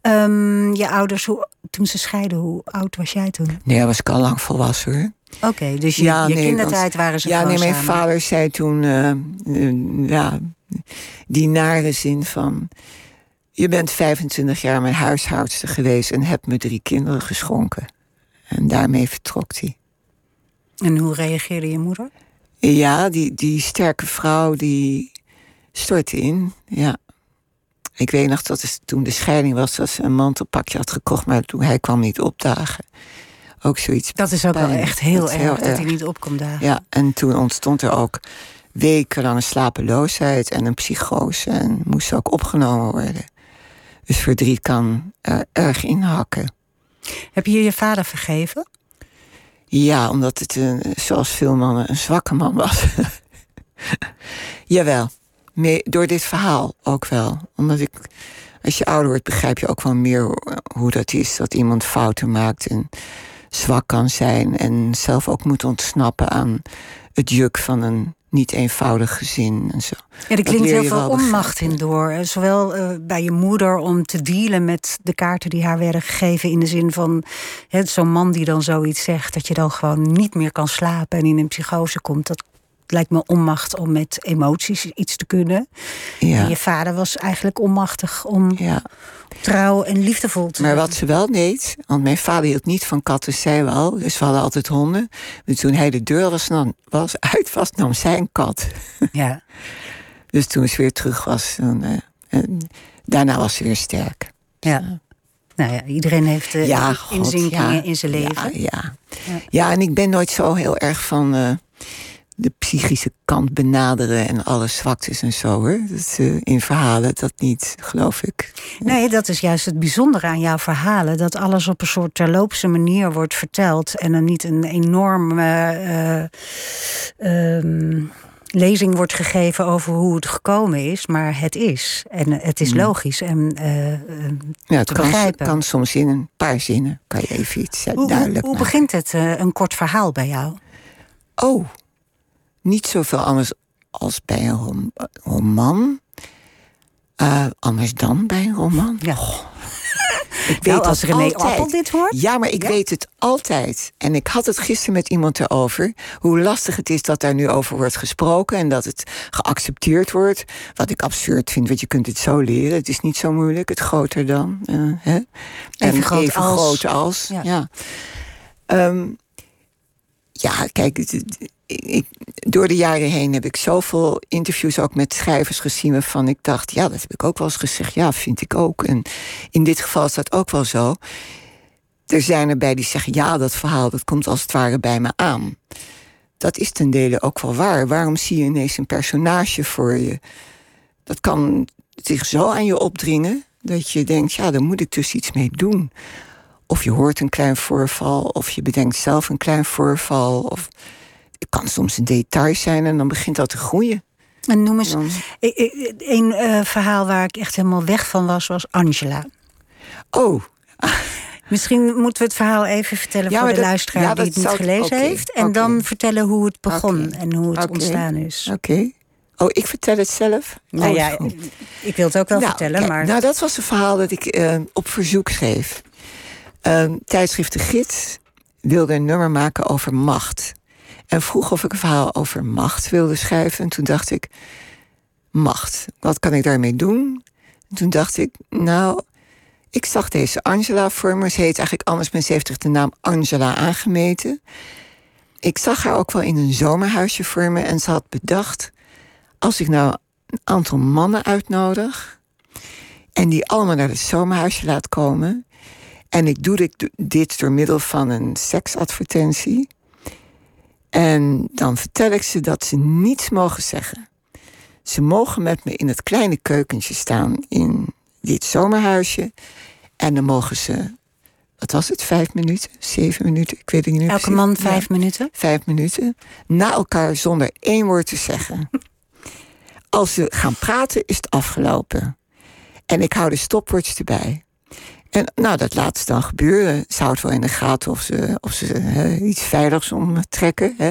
S4: Ehm, je ouders, hoe, toen ze scheiden, hoe oud was jij toen?
S5: Nee, was ik al lang volwassen hoor.
S4: Oké, dus je,
S5: Ja,
S4: je
S5: nee,
S4: kindertijd
S5: want-
S4: waren ze
S5: Ja, nee, mijn
S4: samen.
S5: vader zei toen, eh, eh, ja, die nare zin van... Je bent 25 jaar mijn huishoudster geweest en hebt me drie kinderen geschonken. En daarmee vertrok hij.
S4: En hoe reageerde je moeder?
S5: Ja, die, die sterke vrouw die stortte in. Ja. Ik weet nog dat het toen de scheiding was, dat ze een mantelpakje had gekocht, maar toen hij kwam niet opdagen. Ook zoiets.
S4: Dat is ook wel echt heel
S5: Dat
S4: erg
S5: heel
S4: dat hij niet op kon dagen.
S5: Ja, en toen ontstond er ook wekenlange slapeloosheid en een psychose en moest ook opgenomen worden. Dus verdriet kan er erg inhakken.
S4: Heb je je vader vergeven?
S5: Ja, omdat het, een, zoals veel mannen, een zwakke man was. (laughs) Jawel, mee, door dit verhaal ook wel. Omdat ik, als je ouder wordt, begrijp je ook wel meer hoe, hoe dat is. Dat iemand fouten maakt en zwak kan zijn. En zelf ook moet ontsnappen aan het juk van een niet eenvoudig gezin en zo.
S4: Ja, er
S5: Dat
S4: klinkt heel veel onmacht in door. Eh, Zowel eh, bij je moeder om te dealen met de kaarten die haar werden gegeven. In de zin van zo'n man die dan zoiets zegt. Dat je dan gewoon niet meer kan slapen en in een psychose komt. Dat lijkt me onmacht om met emoties iets te kunnen. En
S5: Ja,
S4: je vader was eigenlijk onmachtig om
S5: ja.
S4: trouw en liefdevol te
S5: Maar
S4: zijn.
S5: wat ze wel deed, want mijn vader hield niet van katten, zij wel. Dus we hadden altijd honden. Dus toen hij de deur was, nam, was (laughs) uit was, nam zij een kat.
S4: Ja. (laughs)
S5: Dus toen ze weer terug was, dan, eh, en daarna was ze weer sterk.
S4: ja. Nou ja, iedereen heeft uh,
S5: Ja, God,
S4: inzinkingen
S5: ja.
S4: in zijn leven.
S5: Ja, ja.
S4: Ja.
S5: ja, en ik ben nooit zo heel erg van eh, de psychische kant benaderen en alle zwaktes en zo hoor. Dat, eh, in verhalen, dat niet, geloof ik.
S4: Nee, dat is juist het bijzondere aan jouw verhalen. Dat alles op een soort terloopse manier wordt verteld. En er niet een enorme ehm, lezing wordt gegeven over hoe het gekomen is. Maar het is. En eh, het is
S5: Mm.
S4: logisch. En, eh,
S5: Ja, het
S4: Te
S5: kan,
S4: begrijpen.
S5: kan soms in een paar zinnen, kan je even iets
S4: hoe,
S5: duidelijk
S4: hoe begint het, een kort verhaal bij jou?
S5: Oh, niet zoveel anders als bij een rom- roman. Eh, anders dan bij een roman.
S4: Ja. (laughs) Ik weet nou, als René altijd. Appel dit hoort.
S5: Ja, maar ik weet het altijd. En ik had het gisteren met iemand erover. Hoe lastig het is dat daar nu over wordt gesproken. En dat het geaccepteerd wordt. Wat ik absurd vind, want je kunt het zo leren. Het is niet zo moeilijk, het groter dan. Uh, hè? Even,
S4: en groot even als.
S5: groot als. Ja. Ja, um, ja kijk, door de jaren heen heb ik zoveel interviews ook met schrijvers gezien waarvan ik dacht, ja, dat heb ik ook wel eens gezegd. Ja, vind ik ook. En in dit geval is dat ook wel zo. Er zijn erbij die zeggen, ja, dat verhaal dat komt als het ware bij me aan. Dat is ten dele ook wel waar. Waarom zie je ineens een personage voor je? Dat kan zich zo aan je opdringen dat je denkt, ja, daar moet ik dus iets mee doen. Of je hoort een klein voorval, of je bedenkt zelf een klein voorval. Of het kan soms een detail zijn en dan begint dat te groeien.
S4: En noem eens, een uh, verhaal waar ik echt helemaal weg van was, was Angela.
S5: Oh.
S4: Misschien moeten we het verhaal even vertellen voor de luisteraar die het niet gelezen heeft. En dan vertellen hoe het begon en hoe het ontstaan is.
S5: Oké. Oh, ik vertel het zelf?
S4: Nou oh, ja, ik wil het ook wel nou, vertellen. maar...
S5: Nou, dat was een verhaal dat ik uh, op verzoek schreef. Uh, tijdschrift De Gids wilde een nummer maken over macht. En vroeg of ik een verhaal over macht wilde schrijven. En toen dacht ik, macht, wat kan ik daarmee doen? En toen dacht ik, nou, ik zag deze Angela voor. Ze heet eigenlijk anders, maar ze heeft de naam Angela aangemeten. Ik zag haar ook wel in een zomerhuisje voor. En ze had bedacht, als ik nou een aantal mannen uitnodig... en die allemaal naar het zomerhuisje laat komen... en ik doe dit door middel van een seksadvertentie... En dan vertel ik ze dat ze niets mogen zeggen. Ze mogen met me in het kleine keukentje staan in dit zomerhuisje. En dan mogen ze, wat was het, vijf minuten, zeven minuten, ik weet het niet.
S4: Elke man vijf minuten?
S5: Vijf minuten. Na elkaar zonder één woord te zeggen. (laughs) Als ze gaan praten, is het afgelopen. En ik hou de stopwatch erbij. En nou, dat laat ze dan gebeuren. Ze houdt wel in de gaten of ze, of ze iets veiligs omtrekken. Hè.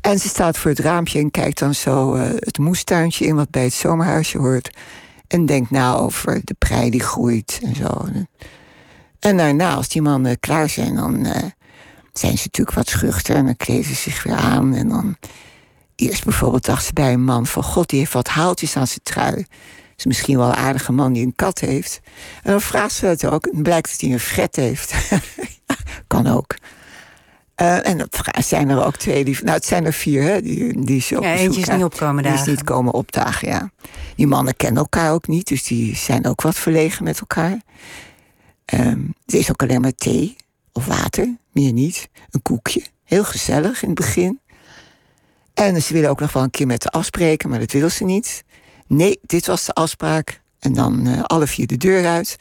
S5: En ze staat voor het raampje en kijkt dan zo uh, het moestuintje in wat bij het zomerhuisje hoort. En denkt na over de prei die groeit en zo. En daarna, als die mannen klaar zijn, dan uh, zijn ze natuurlijk wat schuchter en dan kleden ze zich weer aan. En dan eerst bijvoorbeeld dacht ze bij een man van god, die heeft wat haaltjes aan zijn trui is misschien wel een aardige man die een kat heeft. En dan vraagt ze het ook. En blijkt dat hij een fret heeft. (laughs) kan ook. Uh, en dan zijn er ook twee. Die, nou, het zijn er vier, hè? Die, die
S4: zo ja, eentje is niet opkomen dagen.
S5: Die is niet komen opdagen, ja. Die mannen kennen elkaar ook niet, dus die zijn ook wat verlegen met elkaar. Um, er is ook alleen maar thee of water, meer niet. Een koekje, heel gezellig in het begin. En ze willen ook nog wel een keer met de afspreken, maar dat wil ze niet. Nee, dit was de afspraak. En dan uh, alle vier de deur uit.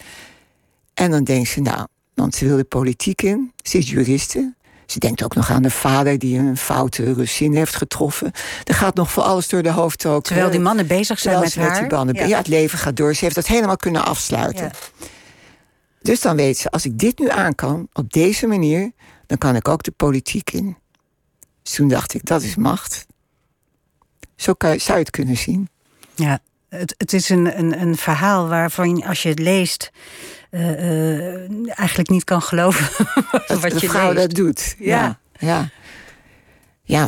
S5: En dan denkt ze, nou, want ze wil de politiek in. Ze is juriste. Ze denkt ook nog aan de vader die een foute Russin heeft getroffen. Er gaat nog voor alles door de hoofd ook.
S4: Terwijl die mannen bezig zijn met haar.
S5: Mannen, ja. ja. het leven gaat door. Ze heeft dat helemaal kunnen afsluiten. Ja. Dus dan weet ze, als ik dit nu aan kan, op deze manier... dan kan ik ook de politiek in. Dus toen dacht ik, dat is macht. Zo kan, zou je het kunnen zien.
S4: Ja, het, het is een, een, een verhaal waarvan als je het leest. Uh, uh, eigenlijk niet kan geloven (laughs)
S5: wat je vrouw dat doet. Ja, ja. ja. ja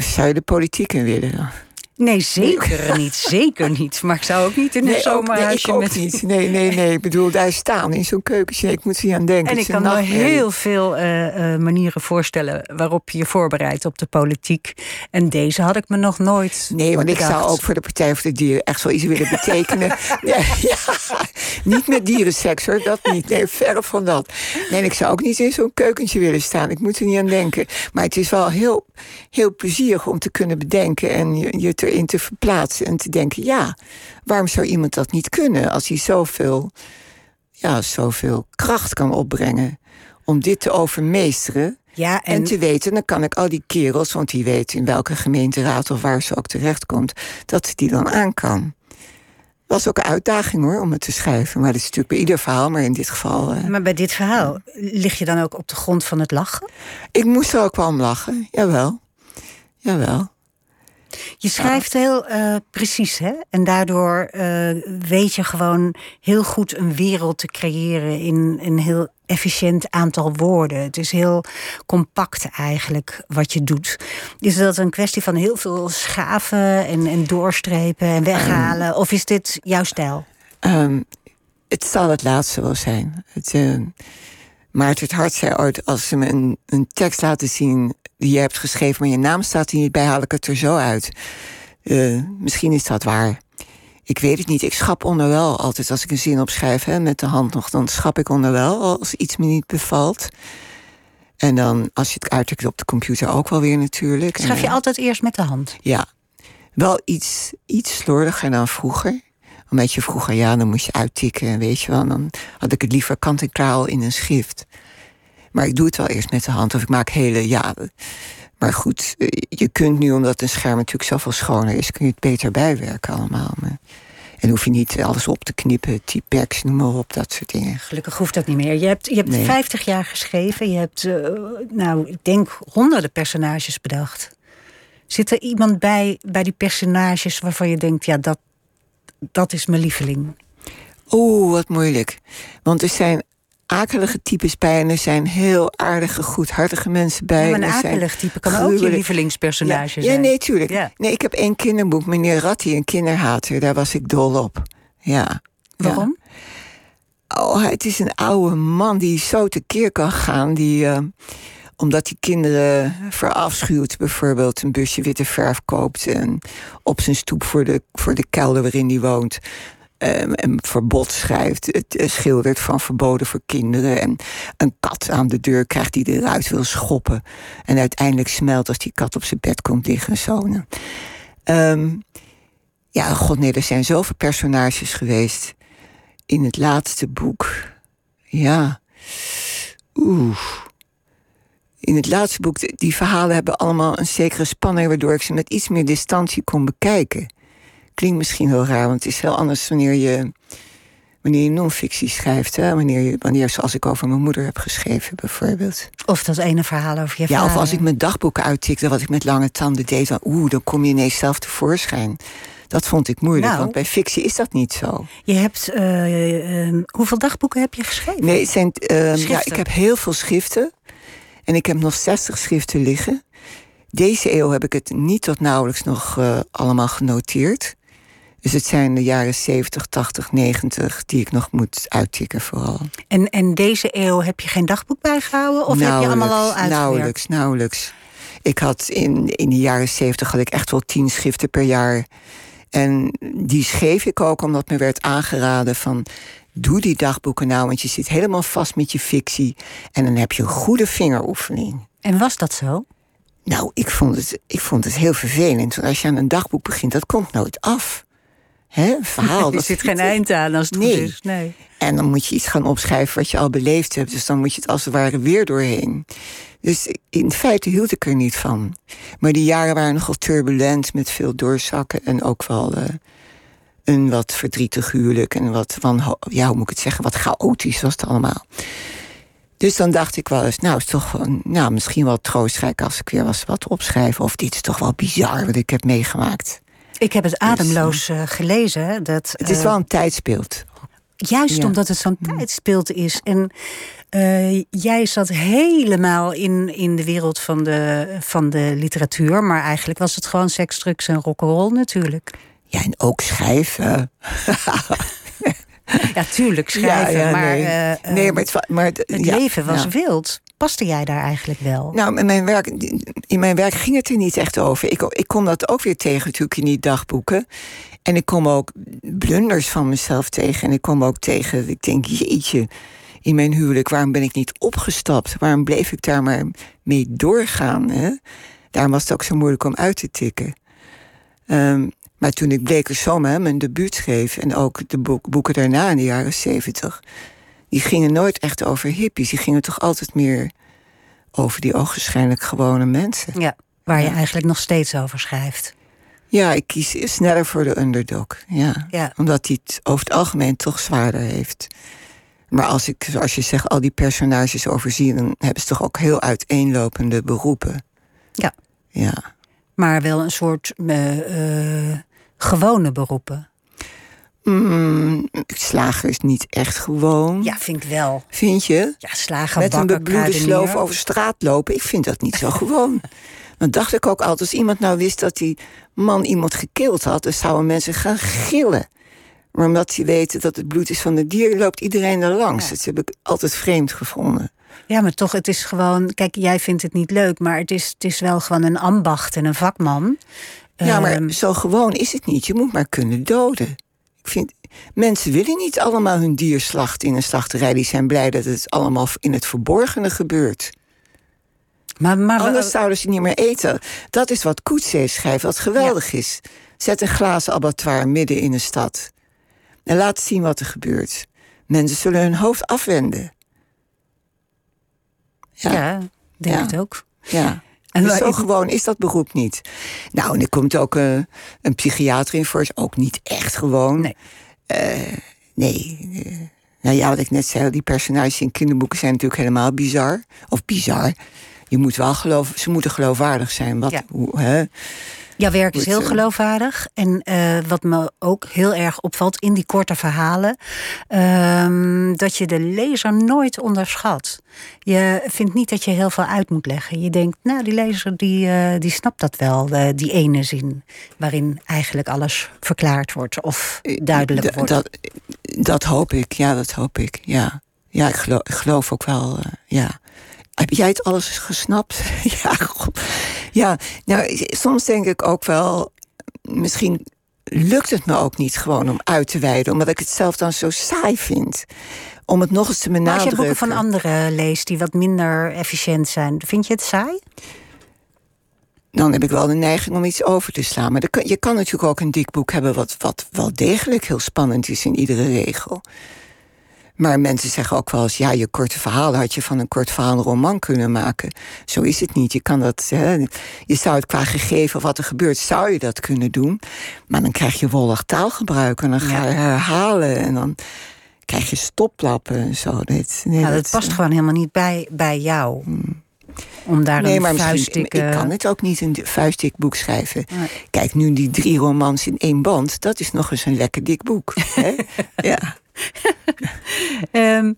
S5: zou je de politiek in willen?
S4: Nee, zeker niet. Zeker niet. Maar ik zou ook niet in een zomerhuisje
S5: nee, met... niet. Nee, nee, nee. Ik bedoel, daar staan in zo'n keukentje. Ik moet ze aan denken.
S4: En ik kan me heel veel uh, uh, manieren voorstellen... waarop je je voorbereidt op de politiek. En deze had ik me nog nooit
S5: Nee, want ik zou ook voor de Partij voor de Dieren... echt wel iets willen betekenen. (laughs) ja, ja, niet met dierenseks, hoor. Dat niet. Nee, verre van dat. Nee, ik zou ook niet in zo'n keukentje willen staan. Ik moet er niet aan denken. Maar het is wel heel, heel plezierig om te kunnen bedenken... en je, je te erin te verplaatsen en te denken: ja, waarom zou iemand dat niet kunnen als hij zoveel, ja, zoveel kracht kan opbrengen om dit te overmeesteren? Ja, en... en... te weten, dan kan ik al die kerels, want die weten in welke gemeenteraad of waar ze ook terechtkomt, dat ze die dan aan kan. Was ook een uitdaging hoor, om het te schrijven. Maar dat is natuurlijk bij ieder verhaal, maar in dit geval. Uh...
S4: Maar bij dit verhaal, lig je dan ook op de grond van het lachen?
S5: Ik moest er ook wel om lachen, jawel. Jawel.
S4: Je schrijft heel uh, precies, hè? En daardoor uh, weet je gewoon heel goed een wereld te creëren in een heel efficiënt aantal woorden. Het is heel compact eigenlijk wat je doet. Is dat een kwestie van heel veel schaven en, en doorstrepen en weghalen? of is dit jouw stijl?
S5: Um, het zal het laatste wel zijn. Het, uh, Maarten het Hart zei ooit: als ze me een, een tekst laten zien die je hebt geschreven, maar je naam staat er niet bij, haal ik het er zo uit. Uh, misschien is dat waar. Ik weet het niet. Ik schap onder wel altijd als ik een zin opschrijf hè, met de hand nog. Dan schap ik onder wel als iets me niet bevalt. En dan als je het uitdrukt op de computer ook wel weer natuurlijk.
S4: Schrijf je altijd eerst met de hand?
S5: Ja. Wel iets, iets slordiger dan vroeger omdat je vroeger, ja, dan moest je uittikken, weet je wel. Dan had ik het liever kant-en-klaar in een schrift. Maar ik doe het wel eerst met de hand, of ik maak hele, ja. Maar goed, eh, je kunt nu, omdat een scherm natuurlijk zoveel schoner is, kun je het beter bijwerken allemaal. en hoef je niet alles op te knippen, typex, noem maar op, dat soort dingen.
S4: Gelukkig hoeft dat niet meer. Je hebt, je hebt 50 jaar geschreven, je hebt, uh, nou, ik denk honderden personages bedacht. Zit er iemand bij, bij die personages waarvan je denkt, ja, dat, dat is mijn lieveling.
S5: Oeh, wat moeilijk. Want er zijn akelige types bij en er zijn heel aardige, goedhartige mensen bij.
S4: Ja, maar een akelig type kan ook je lievelingspersonage
S5: ja,
S4: zijn.
S5: Ja, nee, tuurlijk. Ja. Nee, ik heb één kinderboek, meneer Ratti, een kinderhater. Daar was ik dol op. Ja.
S4: Waarom?
S5: Oh, het is een oude man die zo tekeer kan gaan. Die, uh, omdat hij kinderen verafschuwt, bijvoorbeeld een busje witte verf koopt en op zijn stoep voor de, voor de kelder waarin hij woont. Um, een verbod schrijft, het uh, schildert van verboden voor kinderen. En een kat aan de deur krijgt die eruit wil schoppen. En uiteindelijk smelt als die kat op zijn bed komt liggen. Zo. Um, ja, god nee, er zijn zoveel personages geweest. In het laatste boek. Ja. Oeh in het laatste boek, die verhalen hebben allemaal een zekere spanning, waardoor ik ze met iets meer distantie kon bekijken. Klinkt misschien heel raar, want het is heel anders wanneer je, wanneer je non-fictie schrijft. Hè? Wanneer, je, wanneer, zoals ik over mijn moeder heb geschreven, bijvoorbeeld.
S4: Of dat ene verhaal over je
S5: ja,
S4: vader.
S5: Ja, of als ik mijn dagboeken uittikte, wat ik met lange tanden deed, dan, oeh, dan kom je ineens zelf tevoorschijn. Dat vond ik moeilijk, nou, want bij fictie is dat niet zo.
S4: Je hebt, uh, uh, hoeveel dagboeken heb je geschreven?
S5: Nee, het zijn, uh, ja, ik heb heel veel schriften. En ik heb nog 60 schriften liggen. Deze eeuw heb ik het niet tot nauwelijks nog allemaal genoteerd. Dus het zijn de jaren 70, 80, 90 die ik nog moet uittikken vooral.
S4: En, en deze eeuw heb je geen dagboek bijgehouden? Of heb je allemaal al uitgewerkt?
S5: Nauwelijks, nauwelijks. Ik had in, in de jaren 70 had ik echt wel tien schriften per jaar. En die schreef ik ook omdat me werd aangeraden van doe die dagboeken nou, want je zit helemaal vast met je fictie. En dan heb je een goede vingeroefening.
S4: En was dat zo?
S5: Nou, ik vond het, ik vond het heel vervelend. Want als je aan een dagboek begint, dat komt nooit af. Hè, verhaal.
S4: er zit geen eind aan als het nee. is. Nee.
S5: En dan moet je iets gaan opschrijven wat je al beleefd hebt. Dus dan moet je het als het ware weer doorheen. Dus in feite hield ik er niet van. Maar die jaren waren nogal turbulent met veel doorzakken en ook wel. Uh, een wat verdrietig huwelijk en wat van, ja, hoe moet ik het zeggen, wat chaotisch was het allemaal. Dus dan dacht ik wel eens, nou, is toch wel, nou, misschien wel troostrijk als ik weer was wat opschrijven. Of dit is toch wel bizar wat ik heb meegemaakt.
S4: Ik heb het ademloos uh, gelezen. Dat,
S5: het is uh, wel een tijdsbeeld.
S4: Juist ja. omdat het zo'n tijdsbeeld is. En uh, jij zat helemaal in, in de wereld van de, van de literatuur. Maar eigenlijk was het gewoon seks, drugs en rock'n'roll natuurlijk.
S5: Ja, en ook schrijven. (laughs)
S4: ja, tuurlijk schrijven. Ja, ja, maar,
S5: nee.
S4: Uh,
S5: nee, maar het, maar het,
S4: het leven was wild. Paste jij daar eigenlijk wel?
S5: Nou, in mijn werk, in mijn werk ging het er niet echt over. Ik, ik kom dat ook weer tegen natuurlijk in die dagboeken. En ik kom ook blunders van mezelf tegen. En ik kom ook tegen, ik denk, jeetje, in mijn huwelijk, waarom ben ik niet opgestapt? Waarom bleef ik daar maar mee doorgaan? Hè? Daarom was het ook zo moeilijk om uit te tikken. Um, maar toen ik Bleker mijn debuut schreef... en ook de boek, boeken daarna in de jaren zeventig... die gingen nooit echt over hippies. Die gingen toch altijd meer over die ogenschijnlijk gewone mensen.
S4: Ja, waar je eigenlijk nog steeds over schrijft.
S5: Ja, ik kies sneller voor de underdog. Ja.
S4: ja.
S5: Omdat hij het over het algemeen toch zwaarder heeft. Maar als ik, zoals je zegt, al die personages overzie... dan hebben ze toch ook heel uiteenlopende beroepen.
S4: Ja.
S5: Ja.
S4: Maar wel een soort uh, uh, gewone beroepen.
S5: Mm, slager is niet echt gewoon.
S4: Ja, vind ik wel.
S5: Vind je?
S4: Ja, slager,
S5: Met
S4: bakken,
S5: een bebloede sloof over straat lopen. Ik vind dat niet zo gewoon. (laughs) Dan dacht ik ook altijd, als iemand nou wist dat die man iemand gekild had... dan zouden mensen gaan gillen. Maar omdat ze weten dat het bloed is van het dier... loopt iedereen er langs.
S4: Ja.
S5: Dat heb ik altijd vreemd gevonden.
S4: Ja, maar toch, het is gewoon... Kijk, jij vindt het niet leuk, maar het is, het is wel gewoon een ambacht en een vakman.
S5: Ja, maar
S4: Ehm,
S5: zo gewoon is het niet. Je moet maar kunnen doden. Ik vind, mensen willen niet allemaal hun dier slachten in een slachterij. Die zijn blij dat het allemaal in het verborgene gebeurt.
S4: maar, maar
S5: Anders zouden ze niet meer eten. Dat is wat Coetzee schrijft, wat geweldig is. Zet een glazen abattoir midden in een stad. En laat zien wat er gebeurt. Mensen zullen hun hoofd afwenden.
S4: ja,
S5: Ja,
S4: denk
S5: Ja.
S4: het ook.
S5: ja.
S4: En
S5: zo gewoon is dat beroep niet. Nou, en er komt ook eh, een psychiater in voor. Is ook niet echt gewoon.
S4: Nee.
S5: Eh, nee. eh, nou ja, wat ik net zei, die personages in kinderboeken zijn natuurlijk helemaal bizar. Of bizar. Je moet wel geloven, ze moeten geloofwaardig zijn. Wat,
S4: Ja.
S5: hoe, hè?
S4: Jouw werk is heel geloofwaardig. En eh, wat me ook heel erg opvalt in die korte verhalen, ehm, dat je de lezer nooit onderschat. Je vindt niet dat je heel veel uit moet leggen. Je denkt, nou, die lezer die, eh, die snapt dat wel, eh, die ene zin, waarin eigenlijk alles verklaard wordt of duidelijk wordt.
S5: Dat, dat hoop ik, ja, dat hoop ik. Ja, ja ik, geloof, ik geloof ook wel, ja. Heb jij het alles gesnapt? (laughs) ja, god. ja, nou, soms denk ik ook wel, misschien lukt het me ook niet gewoon om uit te wijden, omdat ik het zelf dan zo saai vind. Om het nog eens te
S4: maar als je
S5: benadrukken.
S4: boeken van anderen leest die wat minder efficiënt zijn, vind je het saai?
S5: dan heb ik wel de neiging om iets over te slaan. Maar kan- je kan natuurlijk ook een dik boek hebben... Wat, wat wel degelijk heel spannend is in iedere regel. Maar mensen zeggen ook wel eens... ja, je korte verhaal had je van een kort verhaal een roman kunnen maken. Zo is het niet. Je, kan dat, hè, je zou het qua gegeven wat er gebeurt... zou je dat kunnen doen. Maar dan krijg je wollig taalgebruik... en dan ga je herhalen en dan krijg je stoplappen en zo. Dit, nee,
S4: Nou, dat past gewoon helemaal niet bij, bij jou. Om daar
S5: Nee,
S4: een
S5: maar misschien,
S4: vuistdikke...
S5: ik kan het ook niet een vuistdik boek schrijven.
S4: Nee.
S5: Kijk, nu die drie romans in één band, dat is nog eens een lekker dik boek. hè? (laughs) ja. (laughs)
S4: Ehm,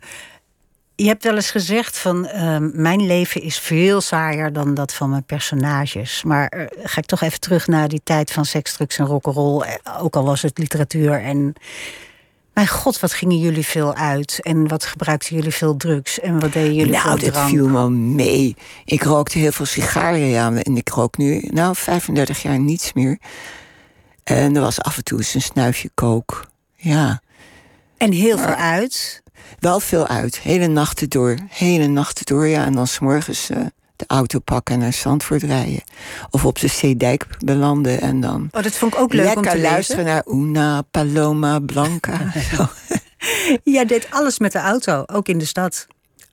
S4: je hebt wel eens gezegd van ehm, mijn leven is veel saaier dan dat van mijn personages. Maar eh, ga ik toch even terug naar die tijd van seks, drugs en rock'n'roll. Eh, Ook al was het literatuur en mijn god, wat gingen jullie veel uit en wat gebruikten jullie veel drugs en wat deden jullie
S5: Nou,
S4: veel
S5: dat
S4: drank?
S5: viel wel mee. Ik rookte heel veel sigaren, ja. En ik rook nu, nou, 35 jaar niets meer. En er was af en toe eens een snuifje kook. Ja,
S4: En heel veel uit.
S5: wel veel uit. Hele nachten door. Hele nachten door, ja. En dan s'morgens eh de auto pakken en naar Zandvoort rijden. Of op de Zeedijk belanden en dan...
S4: Oh, dat vond ik ook leuk om te
S5: luisteren naar Una, Paloma, Blanca. (laughs)
S4: Jij deed alles met de auto, ook in de stad.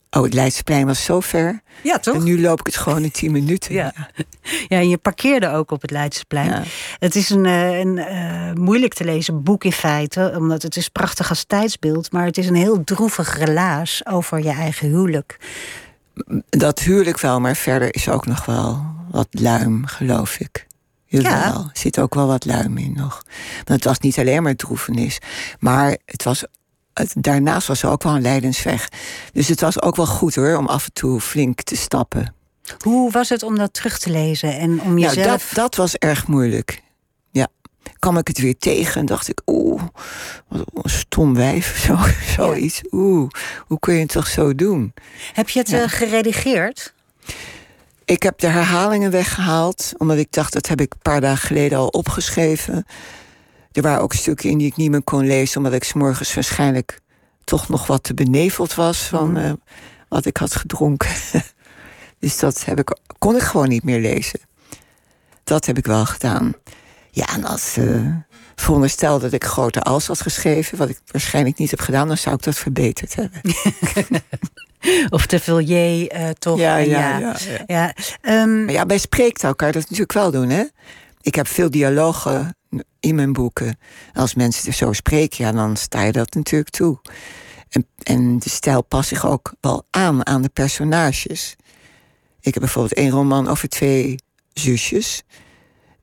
S5: oh, het Leidseplein was zo ver.
S4: Ja, toch?
S5: En nu loop ik het gewoon in 10 minuten.
S4: Ja. (laughs) Ja, en je parkeerde ook op het Leidseplein.
S5: Ja.
S4: Het is een, eh, een eh, moeilijk te lezen boek in feite, omdat het is prachtig als tijdsbeeld, maar het is een heel droevig relaas over je eigen huwelijk.
S5: Dat huwelijk wel, maar verder is ook nog wel wat luim, geloof ik.
S4: Ja.
S5: er zit ook wel wat luim in nog. Want het was niet alleen maar droefenis. Maar het was, het, daarnaast was er ook wel een leidensweg. Dus het was ook wel goed hoor, om af en toe flink te stappen.
S4: Hoe was het om dat terug te lezen en om
S5: Nou,
S4: jezelf...
S5: dat, dat was erg moeilijk. Kwam ik het weer tegen en dacht ik, oeh, wat een stom wijf, (laughs) zo, zoiets. Oeh, hoe kun je het toch zo doen?
S4: Heb je het
S5: Ja.
S4: eh, geredigeerd?
S5: Ik heb de herhalingen weggehaald, omdat ik dacht, dat heb ik een paar dagen geleden al opgeschreven. Er waren ook stukken in die ik niet meer kon lezen, omdat ik 's morgens waarschijnlijk toch nog wat te beneveld was van eh, wat ik had gedronken. (laughs) dus dat heb ik, kon ik gewoon niet meer lezen. Dat heb ik wel gedaan. Ja, en als eh veronderstel dat ik grote als had geschreven, wat ik waarschijnlijk niet heb gedaan, dan zou ik dat verbeterd hebben. (laughs)
S4: Of te veel eh, toch?
S5: Ja, ja, ja, ja.
S4: ja. ehm,
S5: Maar ja, bij spreektaal kan je dat natuurlijk wel doen, hè? Ik heb veel dialogen in mijn boeken. Als mensen er zo spreken, ja, dan sta je dat natuurlijk toe. En, en de stijl past zich ook wel aan aan de personages. Ik heb bijvoorbeeld één roman over twee zusjes.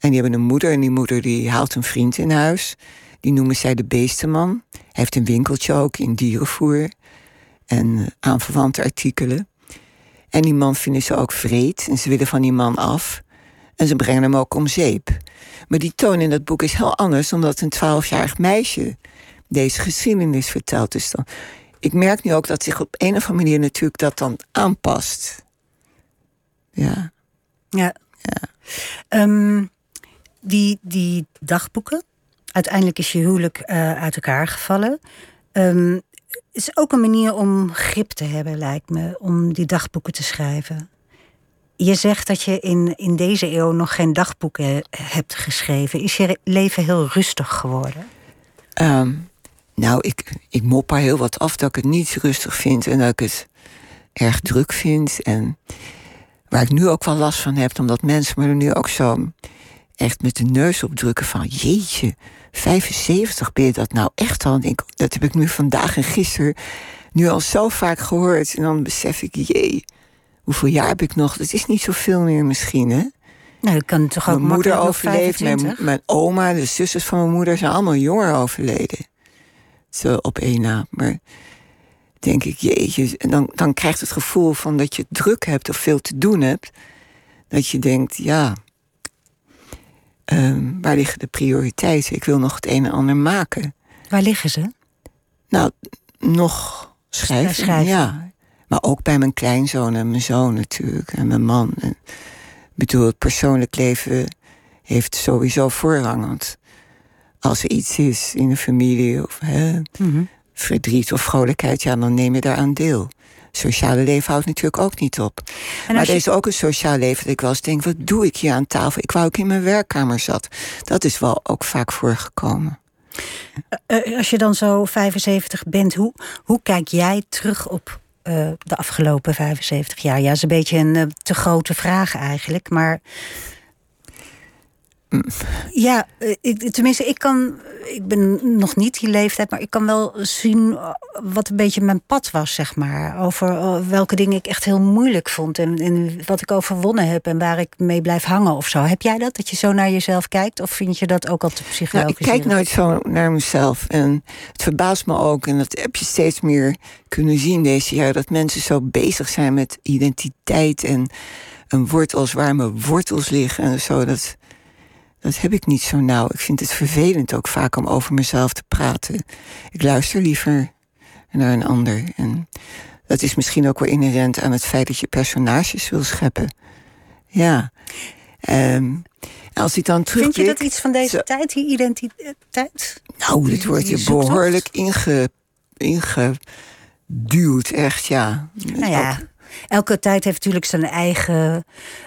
S5: En die hebben een moeder en die moeder die haalt een vriend in huis. Die noemen zij de beestenman. Hij heeft een winkeltje ook in dierenvoer en aanverwante artikelen. En die man vinden ze ook vreed en ze willen van die man af. En ze brengen hem ook om zeep. Maar die toon in dat boek is heel anders, omdat een twaalfjarig meisje deze geschiedenis vertelt. Dus dan, ik merk nu ook dat zich op een of andere manier natuurlijk dat dan aanpast. Ja.
S4: Ja. ja. Um, die, die dagboeken, uiteindelijk is je huwelijk uh, uit elkaar gevallen. Um, is ook een manier om grip te hebben, lijkt me, om die dagboeken te schrijven. Je zegt dat je in, in deze eeuw nog geen dagboeken hebt geschreven. Is je leven heel rustig geworden?
S5: Um, nou, ik, ik mopper heel wat af dat ik het niet rustig vind en dat ik het erg druk vind. En waar ik nu ook wel last van heb, omdat mensen me er nu ook zo echt met de neus op drukken van jeetje, 75 ben je dat nou echt al? denk, dat heb ik nu vandaag en gisteren nu al zo vaak gehoord. En dan besef ik, jee, hoeveel jaar heb ik nog? Dat is niet zoveel meer misschien, hè?
S4: Nou, ik kan toch ook
S5: mijn moeder overleefd, mijn, mijn oma, de zusters van mijn moeder zijn allemaal jonger overleden. Zo op één na. Maar denk ik, jeetje, en dan, dan krijgt het gevoel van dat je druk hebt of veel te doen hebt. Dat je denkt, ja, um, waar liggen de prioriteiten? Ik wil nog het een en ander maken.
S4: Waar liggen ze?
S5: Nou, nog schrijven, schrijven. ja. Maar ook bij mijn kleinzoon en mijn zoon natuurlijk. En mijn man. En, ik bedoel, het persoonlijk leven heeft sowieso voorrang. Want als er iets is in een familie of hè, mm verdriet of vrolijkheid, ja, dan neem je daaraan deel. Sociale leven houdt natuurlijk ook niet op. maar er is ook een sociaal leven dat ik wel eens denk: wat doe ik hier aan tafel? Ik wou ook in mijn werkkamer zat. Dat is wel ook vaak voorgekomen.
S4: Uh, als je dan zo 75 bent, hoe, hoe kijk jij terug op uh, de afgelopen 75 jaar? Ja, is een beetje een uh, te grote vraag eigenlijk. Maar ja, eh, ik, tenminste, ik kan. Ik ben nog niet die leeftijd, maar ik kan wel zien eh, wat een beetje mijn pad was, zeg maar. Over eh, welke dingen ik echt heel moeilijk vond en, en wat ik overwonnen heb en waar ik mee blijf hangen of zo. Heb jij dat? Dat je zo naar jezelf kijkt? Of vind je dat ook al te psychologisch?
S5: Nou, ik kijk nooit zo naar mezelf. En het verbaast me ook, en dat heb je steeds meer kunnen zien deze jaar, dat mensen zo bezig zijn met identiteit en een wortels waar mijn wortels liggen en zo. Dat dat heb ik niet zo nauw. Ik vind het vervelend ook vaak om over mezelf te praten. Ik luister liever naar een ander. En dat is misschien ook wel inherent aan het feit dat je personages wil scheppen. Ja. Um, als ik dan terug.
S4: Vind je dat iets van deze tijd, die identiteit?
S5: Nou, dit wordt je behoorlijk inge, ingeduwd, echt, ja.
S4: Nou ja. Elke tijd heeft natuurlijk zijn eigen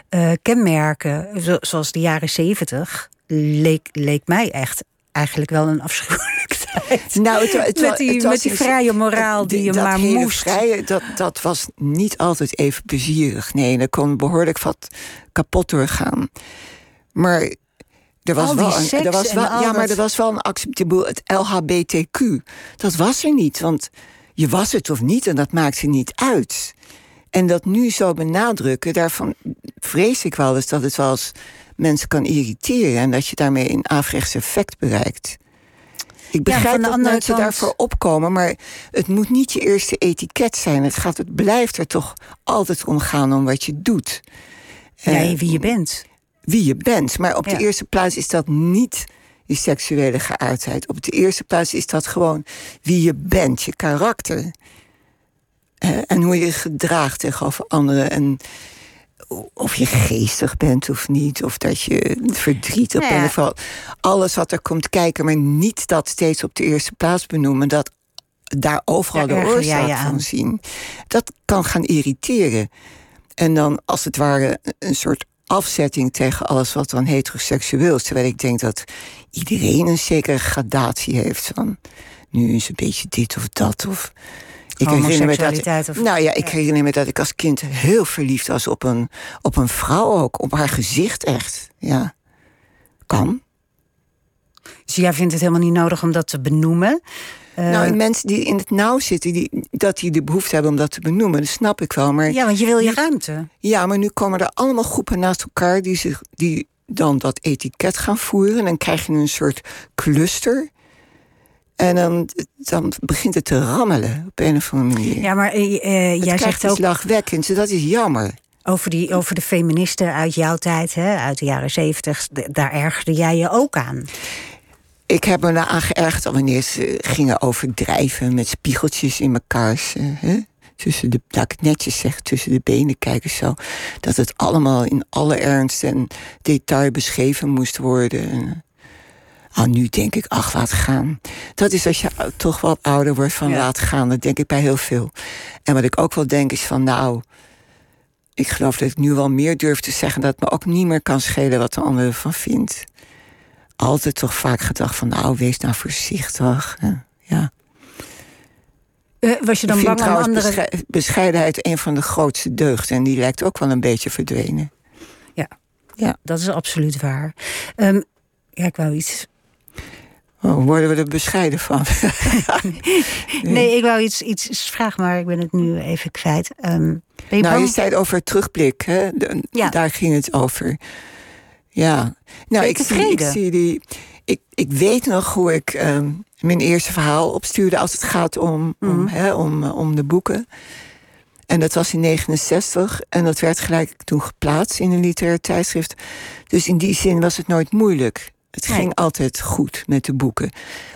S4: uh, kenmerken. Zoals de jaren zeventig leek, leek mij echt eigenlijk wel een afschuwelijke (laughs) tijd. Nou, het, het, met die, met die vrije moraal die je maar moest.
S5: Vrije, dat, dat was niet altijd even plezierig. Nee, er kon behoorlijk wat kapot doorgaan. Maar er was wel een, er was wel, ja, maar er was wel een acceptabel het LHBTQ. Dat was er niet, want je was het of niet en dat maakte niet uit. En dat nu zo benadrukken, daarvan vrees ik wel eens dat het wel eens mensen kan irriteren en dat je daarmee een averechts effect bereikt. Ik begrijp dat mensen daarvoor opkomen, maar het moet niet je eerste etiket zijn. Het, gaat, het blijft er toch altijd om gaan om wat je doet.
S4: Ja, wie je bent.
S5: Wie je bent. Maar op de eerste plaats is dat niet je seksuele geaardheid. Op de eerste plaats is dat gewoon wie je bent, je karakter. En hoe je je gedraagt tegenover anderen. En of je geestig bent of niet. Of dat je verdriet hebt. Nou ja. alles wat er komt kijken. Maar niet dat steeds op de eerste plaats benoemen. Dat daar overal de oorzaak van zien. Dat kan gaan irriteren. En dan als het ware een soort afzetting tegen alles wat dan heteroseksueel is. Terwijl ik denk dat iedereen een zekere gradatie heeft van nu is een beetje dit of dat. Of
S4: ik herinner me dat, of,
S5: nou ja, ik herinner me dat ik als kind heel verliefd was op een, op een vrouw ook. Op haar gezicht echt. Ja. Kan.
S4: Dus jij vindt het helemaal niet nodig om dat te benoemen?
S5: Uh, nou, mensen die in het nauw zitten, die, dat die de behoefte hebben om dat te benoemen, dat snap ik wel. Maar
S4: ja, want je wil je ruimte.
S5: Ja, maar nu komen er allemaal groepen naast elkaar die, zich, die dan dat etiket gaan voeren. Dan krijg je een soort cluster. En dan, dan begint het te rammelen op een of andere manier.
S4: Ja, maar uh, jij zegt ook...
S5: lachwekkend, dat is jammer.
S4: Over, die, over de feministen uit jouw tijd, hè, uit de jaren zeventig, daar ergerde jij je ook aan.
S5: Ik heb me daar aan geërgerd wanneer ze gingen overdrijven met spiegeltjes in mekaars. Hè? Tussen de, laat ik het netjes zeg, tussen de benen kijken zo. Dat het allemaal in alle ernst en detail beschreven moest worden. Ah, nu denk ik, ach, laat gaan. Dat is als je toch wat ouder wordt van laat gaan. Dat denk ik bij heel veel. En wat ik ook wel denk is van, nou, ik geloof dat ik nu wel meer durf te zeggen dat het me ook niet meer kan schelen wat de ander ervan vindt. Altijd toch vaak gedacht van, nou, wees nou voorzichtig. Ja.
S4: Uh, was je dan bang om andere...
S5: bescheidenheid een van de grootste deugden. En die lijkt ook wel een beetje verdwenen.
S4: Ja, ja. dat is absoluut waar. Um, ja, ik wou iets
S5: Oh, worden we er bescheiden van? (laughs)
S4: nee, ik wou iets, iets vragen, maar ik ben het nu even kwijt. Um,
S5: je nou, je zei het over terugblik, hè? ja. Daar ging het over. Ja, nou, ik zie, ik zie die. Ik, ik weet nog hoe ik um, mijn eerste verhaal opstuurde als het gaat om, om, mhm. hè, om, om de boeken. En dat was in 69 en dat werd gelijk toen geplaatst in een literair tijdschrift. Dus in die zin was het nooit moeilijk. Het ging altijd goed met de boeken.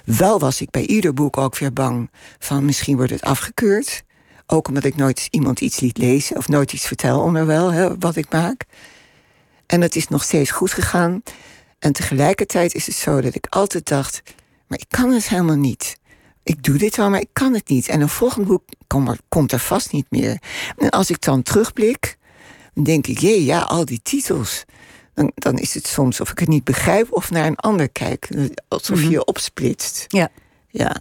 S5: Wel was ik bij ieder boek ook weer bang van misschien wordt het afgekeurd. Ook omdat ik nooit iemand iets liet lezen of nooit iets vertel onderwijl hè, wat ik maak. En het is nog steeds goed gegaan. En tegelijkertijd is het zo dat ik altijd dacht: maar ik kan het helemaal niet. Ik doe dit wel, maar ik kan het niet. En een volgend boek komt er vast niet meer. En als ik dan terugblik, dan denk ik: jee, ja, al die titels dan, dan is het soms of ik het niet begrijp of naar een ander kijk. Alsof je mhm. je opsplitst.
S4: Ja.
S5: ja.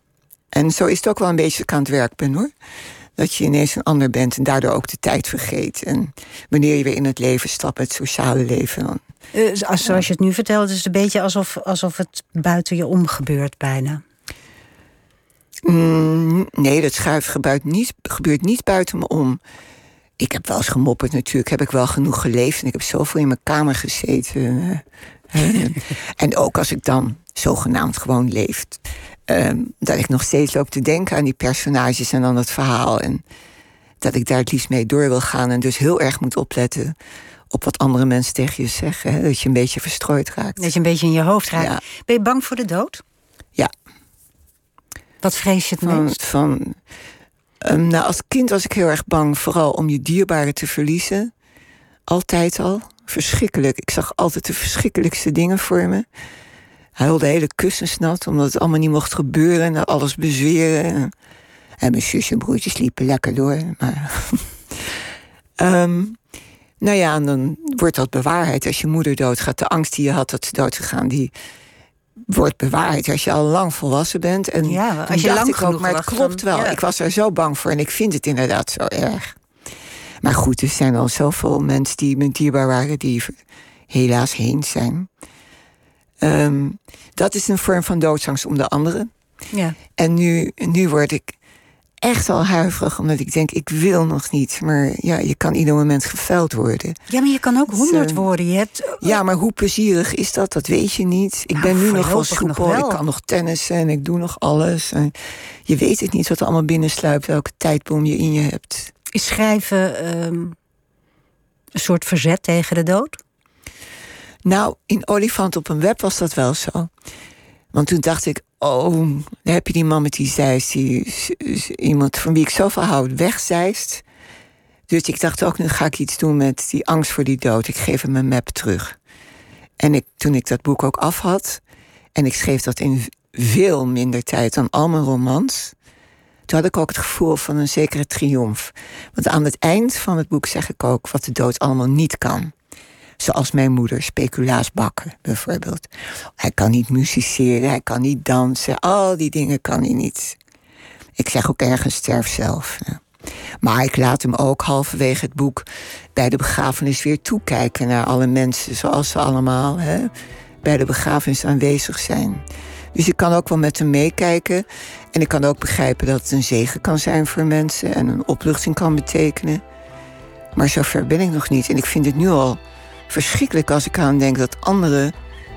S5: En zo is het ook wel een beetje ik aan het werk ben hoor. Dat je ineens een ander bent en daardoor ook de tijd vergeet. En wanneer je weer in het leven stapt, het sociale leven. Dan,
S4: uh, zoals je het nu vertelt, is het een beetje alsof, alsof het buiten je om gebeurt bijna.
S5: Mm, nee, dat schuift gebeurt niet, gebeurt niet buiten me om ik heb wel eens gemopperd natuurlijk. Heb ik wel genoeg geleefd. En ik heb zoveel in mijn kamer gezeten. (laughs) en ook als ik dan zogenaamd gewoon leef. Ehm, dat ik nog steeds loop te denken aan die personages en aan het verhaal. En dat ik daar het liefst mee door wil gaan. En dus heel erg moet opletten op wat andere mensen tegen je zeggen. Hè? Dat je een beetje verstrooid raakt.
S4: Dat je een beetje in je hoofd raakt. Ben je bang voor de dood?
S5: Ja.
S4: Wat vrees je het meest?
S5: Van, Um, nou, als kind was ik heel erg bang, vooral om je dierbaren te verliezen. Altijd al. Verschrikkelijk. Ik zag altijd de verschrikkelijkste dingen voor me. Huilde hele kussens nat, omdat het allemaal niet mocht gebeuren en alles bezweren. En mijn zus en broertjes liepen lekker door. Maar um, (laughs) nou ja, en dan wordt dat bewaarheid. Als je moeder doodgaat, de angst die je had dat ze dood gegaan, die wordt bewaard als je al lang volwassen bent. En
S4: ja, als je lang genoeg
S5: Maar het klopt wel. Ik was er zo bang voor en ik vind het inderdaad zo erg. Maar goed, er zijn al zoveel mensen die me dierbaar waren, die helaas heen zijn. Ehm, dat is een vorm van doodsangst om de anderen.
S4: Ja.
S5: En nu, nu word ik echt al huiverig, omdat ik denk, ik wil nog niet. Maar ja, je kan ieder moment geveld worden.
S4: Ja, maar je kan ook dus, honderd worden. Je hebt...
S5: Eh, ja, maar hoe plezierig is dat? Dat weet je niet. Ik ben nu nog wel soepel. Ik kan nog tennissen en ik doe nog alles. En je weet het niet wat er allemaal binnensluipt, welke tijdboom je in je hebt.
S4: Is schrijven ehm, een soort verzet tegen de dood?
S5: Nou, in Olifant op een web was dat wel zo. Want toen dacht ik, oh, dan heb je die man met die zeist, die, iemand van wie ik zoveel hou, wegzeist. Dus ik dacht ook, nu ga ik iets doen met die angst voor die dood. Ik geef hem een map terug. En ik, toen ik dat boek ook af had, en ik schreef dat in veel minder tijd dan al mijn romans, toen had ik ook het gevoel van een zekere triomf. Want aan het eind van het boek zeg ik ook wat de dood allemaal niet kan. Zoals mijn moeder, speculaas bakken bijvoorbeeld. Hij kan niet musiceren, hij kan niet dansen, al die dingen kan hij niet. Ik zeg ook ergens sterf zelf. Maar ik laat hem ook halverwege het boek bij de begrafenis weer toekijken naar alle mensen, zoals ze allemaal hè, bij de begrafenis aanwezig zijn. Dus ik kan ook wel met hem meekijken. En ik kan ook begrijpen dat het een zegen kan zijn voor mensen en een opluchting kan betekenen. Maar zover ben ik nog niet. En ik vind het nu al verschrikkelijk als ik aan denk dat anderen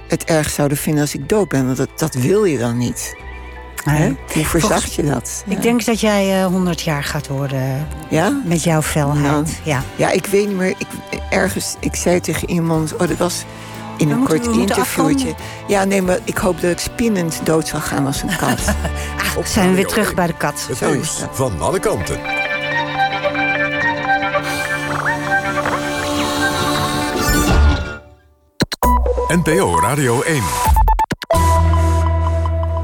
S5: het erg zouden vinden als ik dood ben. Want dat, dat wil je dan niet. Hè? Hoe verzacht je dat?
S4: Ik denk dat jij eh 100 jaar gaat worden
S5: Ja?
S4: met jouw felheid.
S5: Nou.
S4: Ja.
S5: Ja, ik weet niet meer. Ik, ergens, ik zei tegen iemand, oh, dat was in een
S4: moeten-
S5: kort interviewtje. Ja, nee, maar ik hoop dat ik spinnend dood zal gaan als een kat. (laughs)
S4: Ah, zijn we weer terug bij de kat.
S2: Het
S5: Zo is
S2: nieuws
S5: dat.
S2: van alle kanten. NPO Radio 1.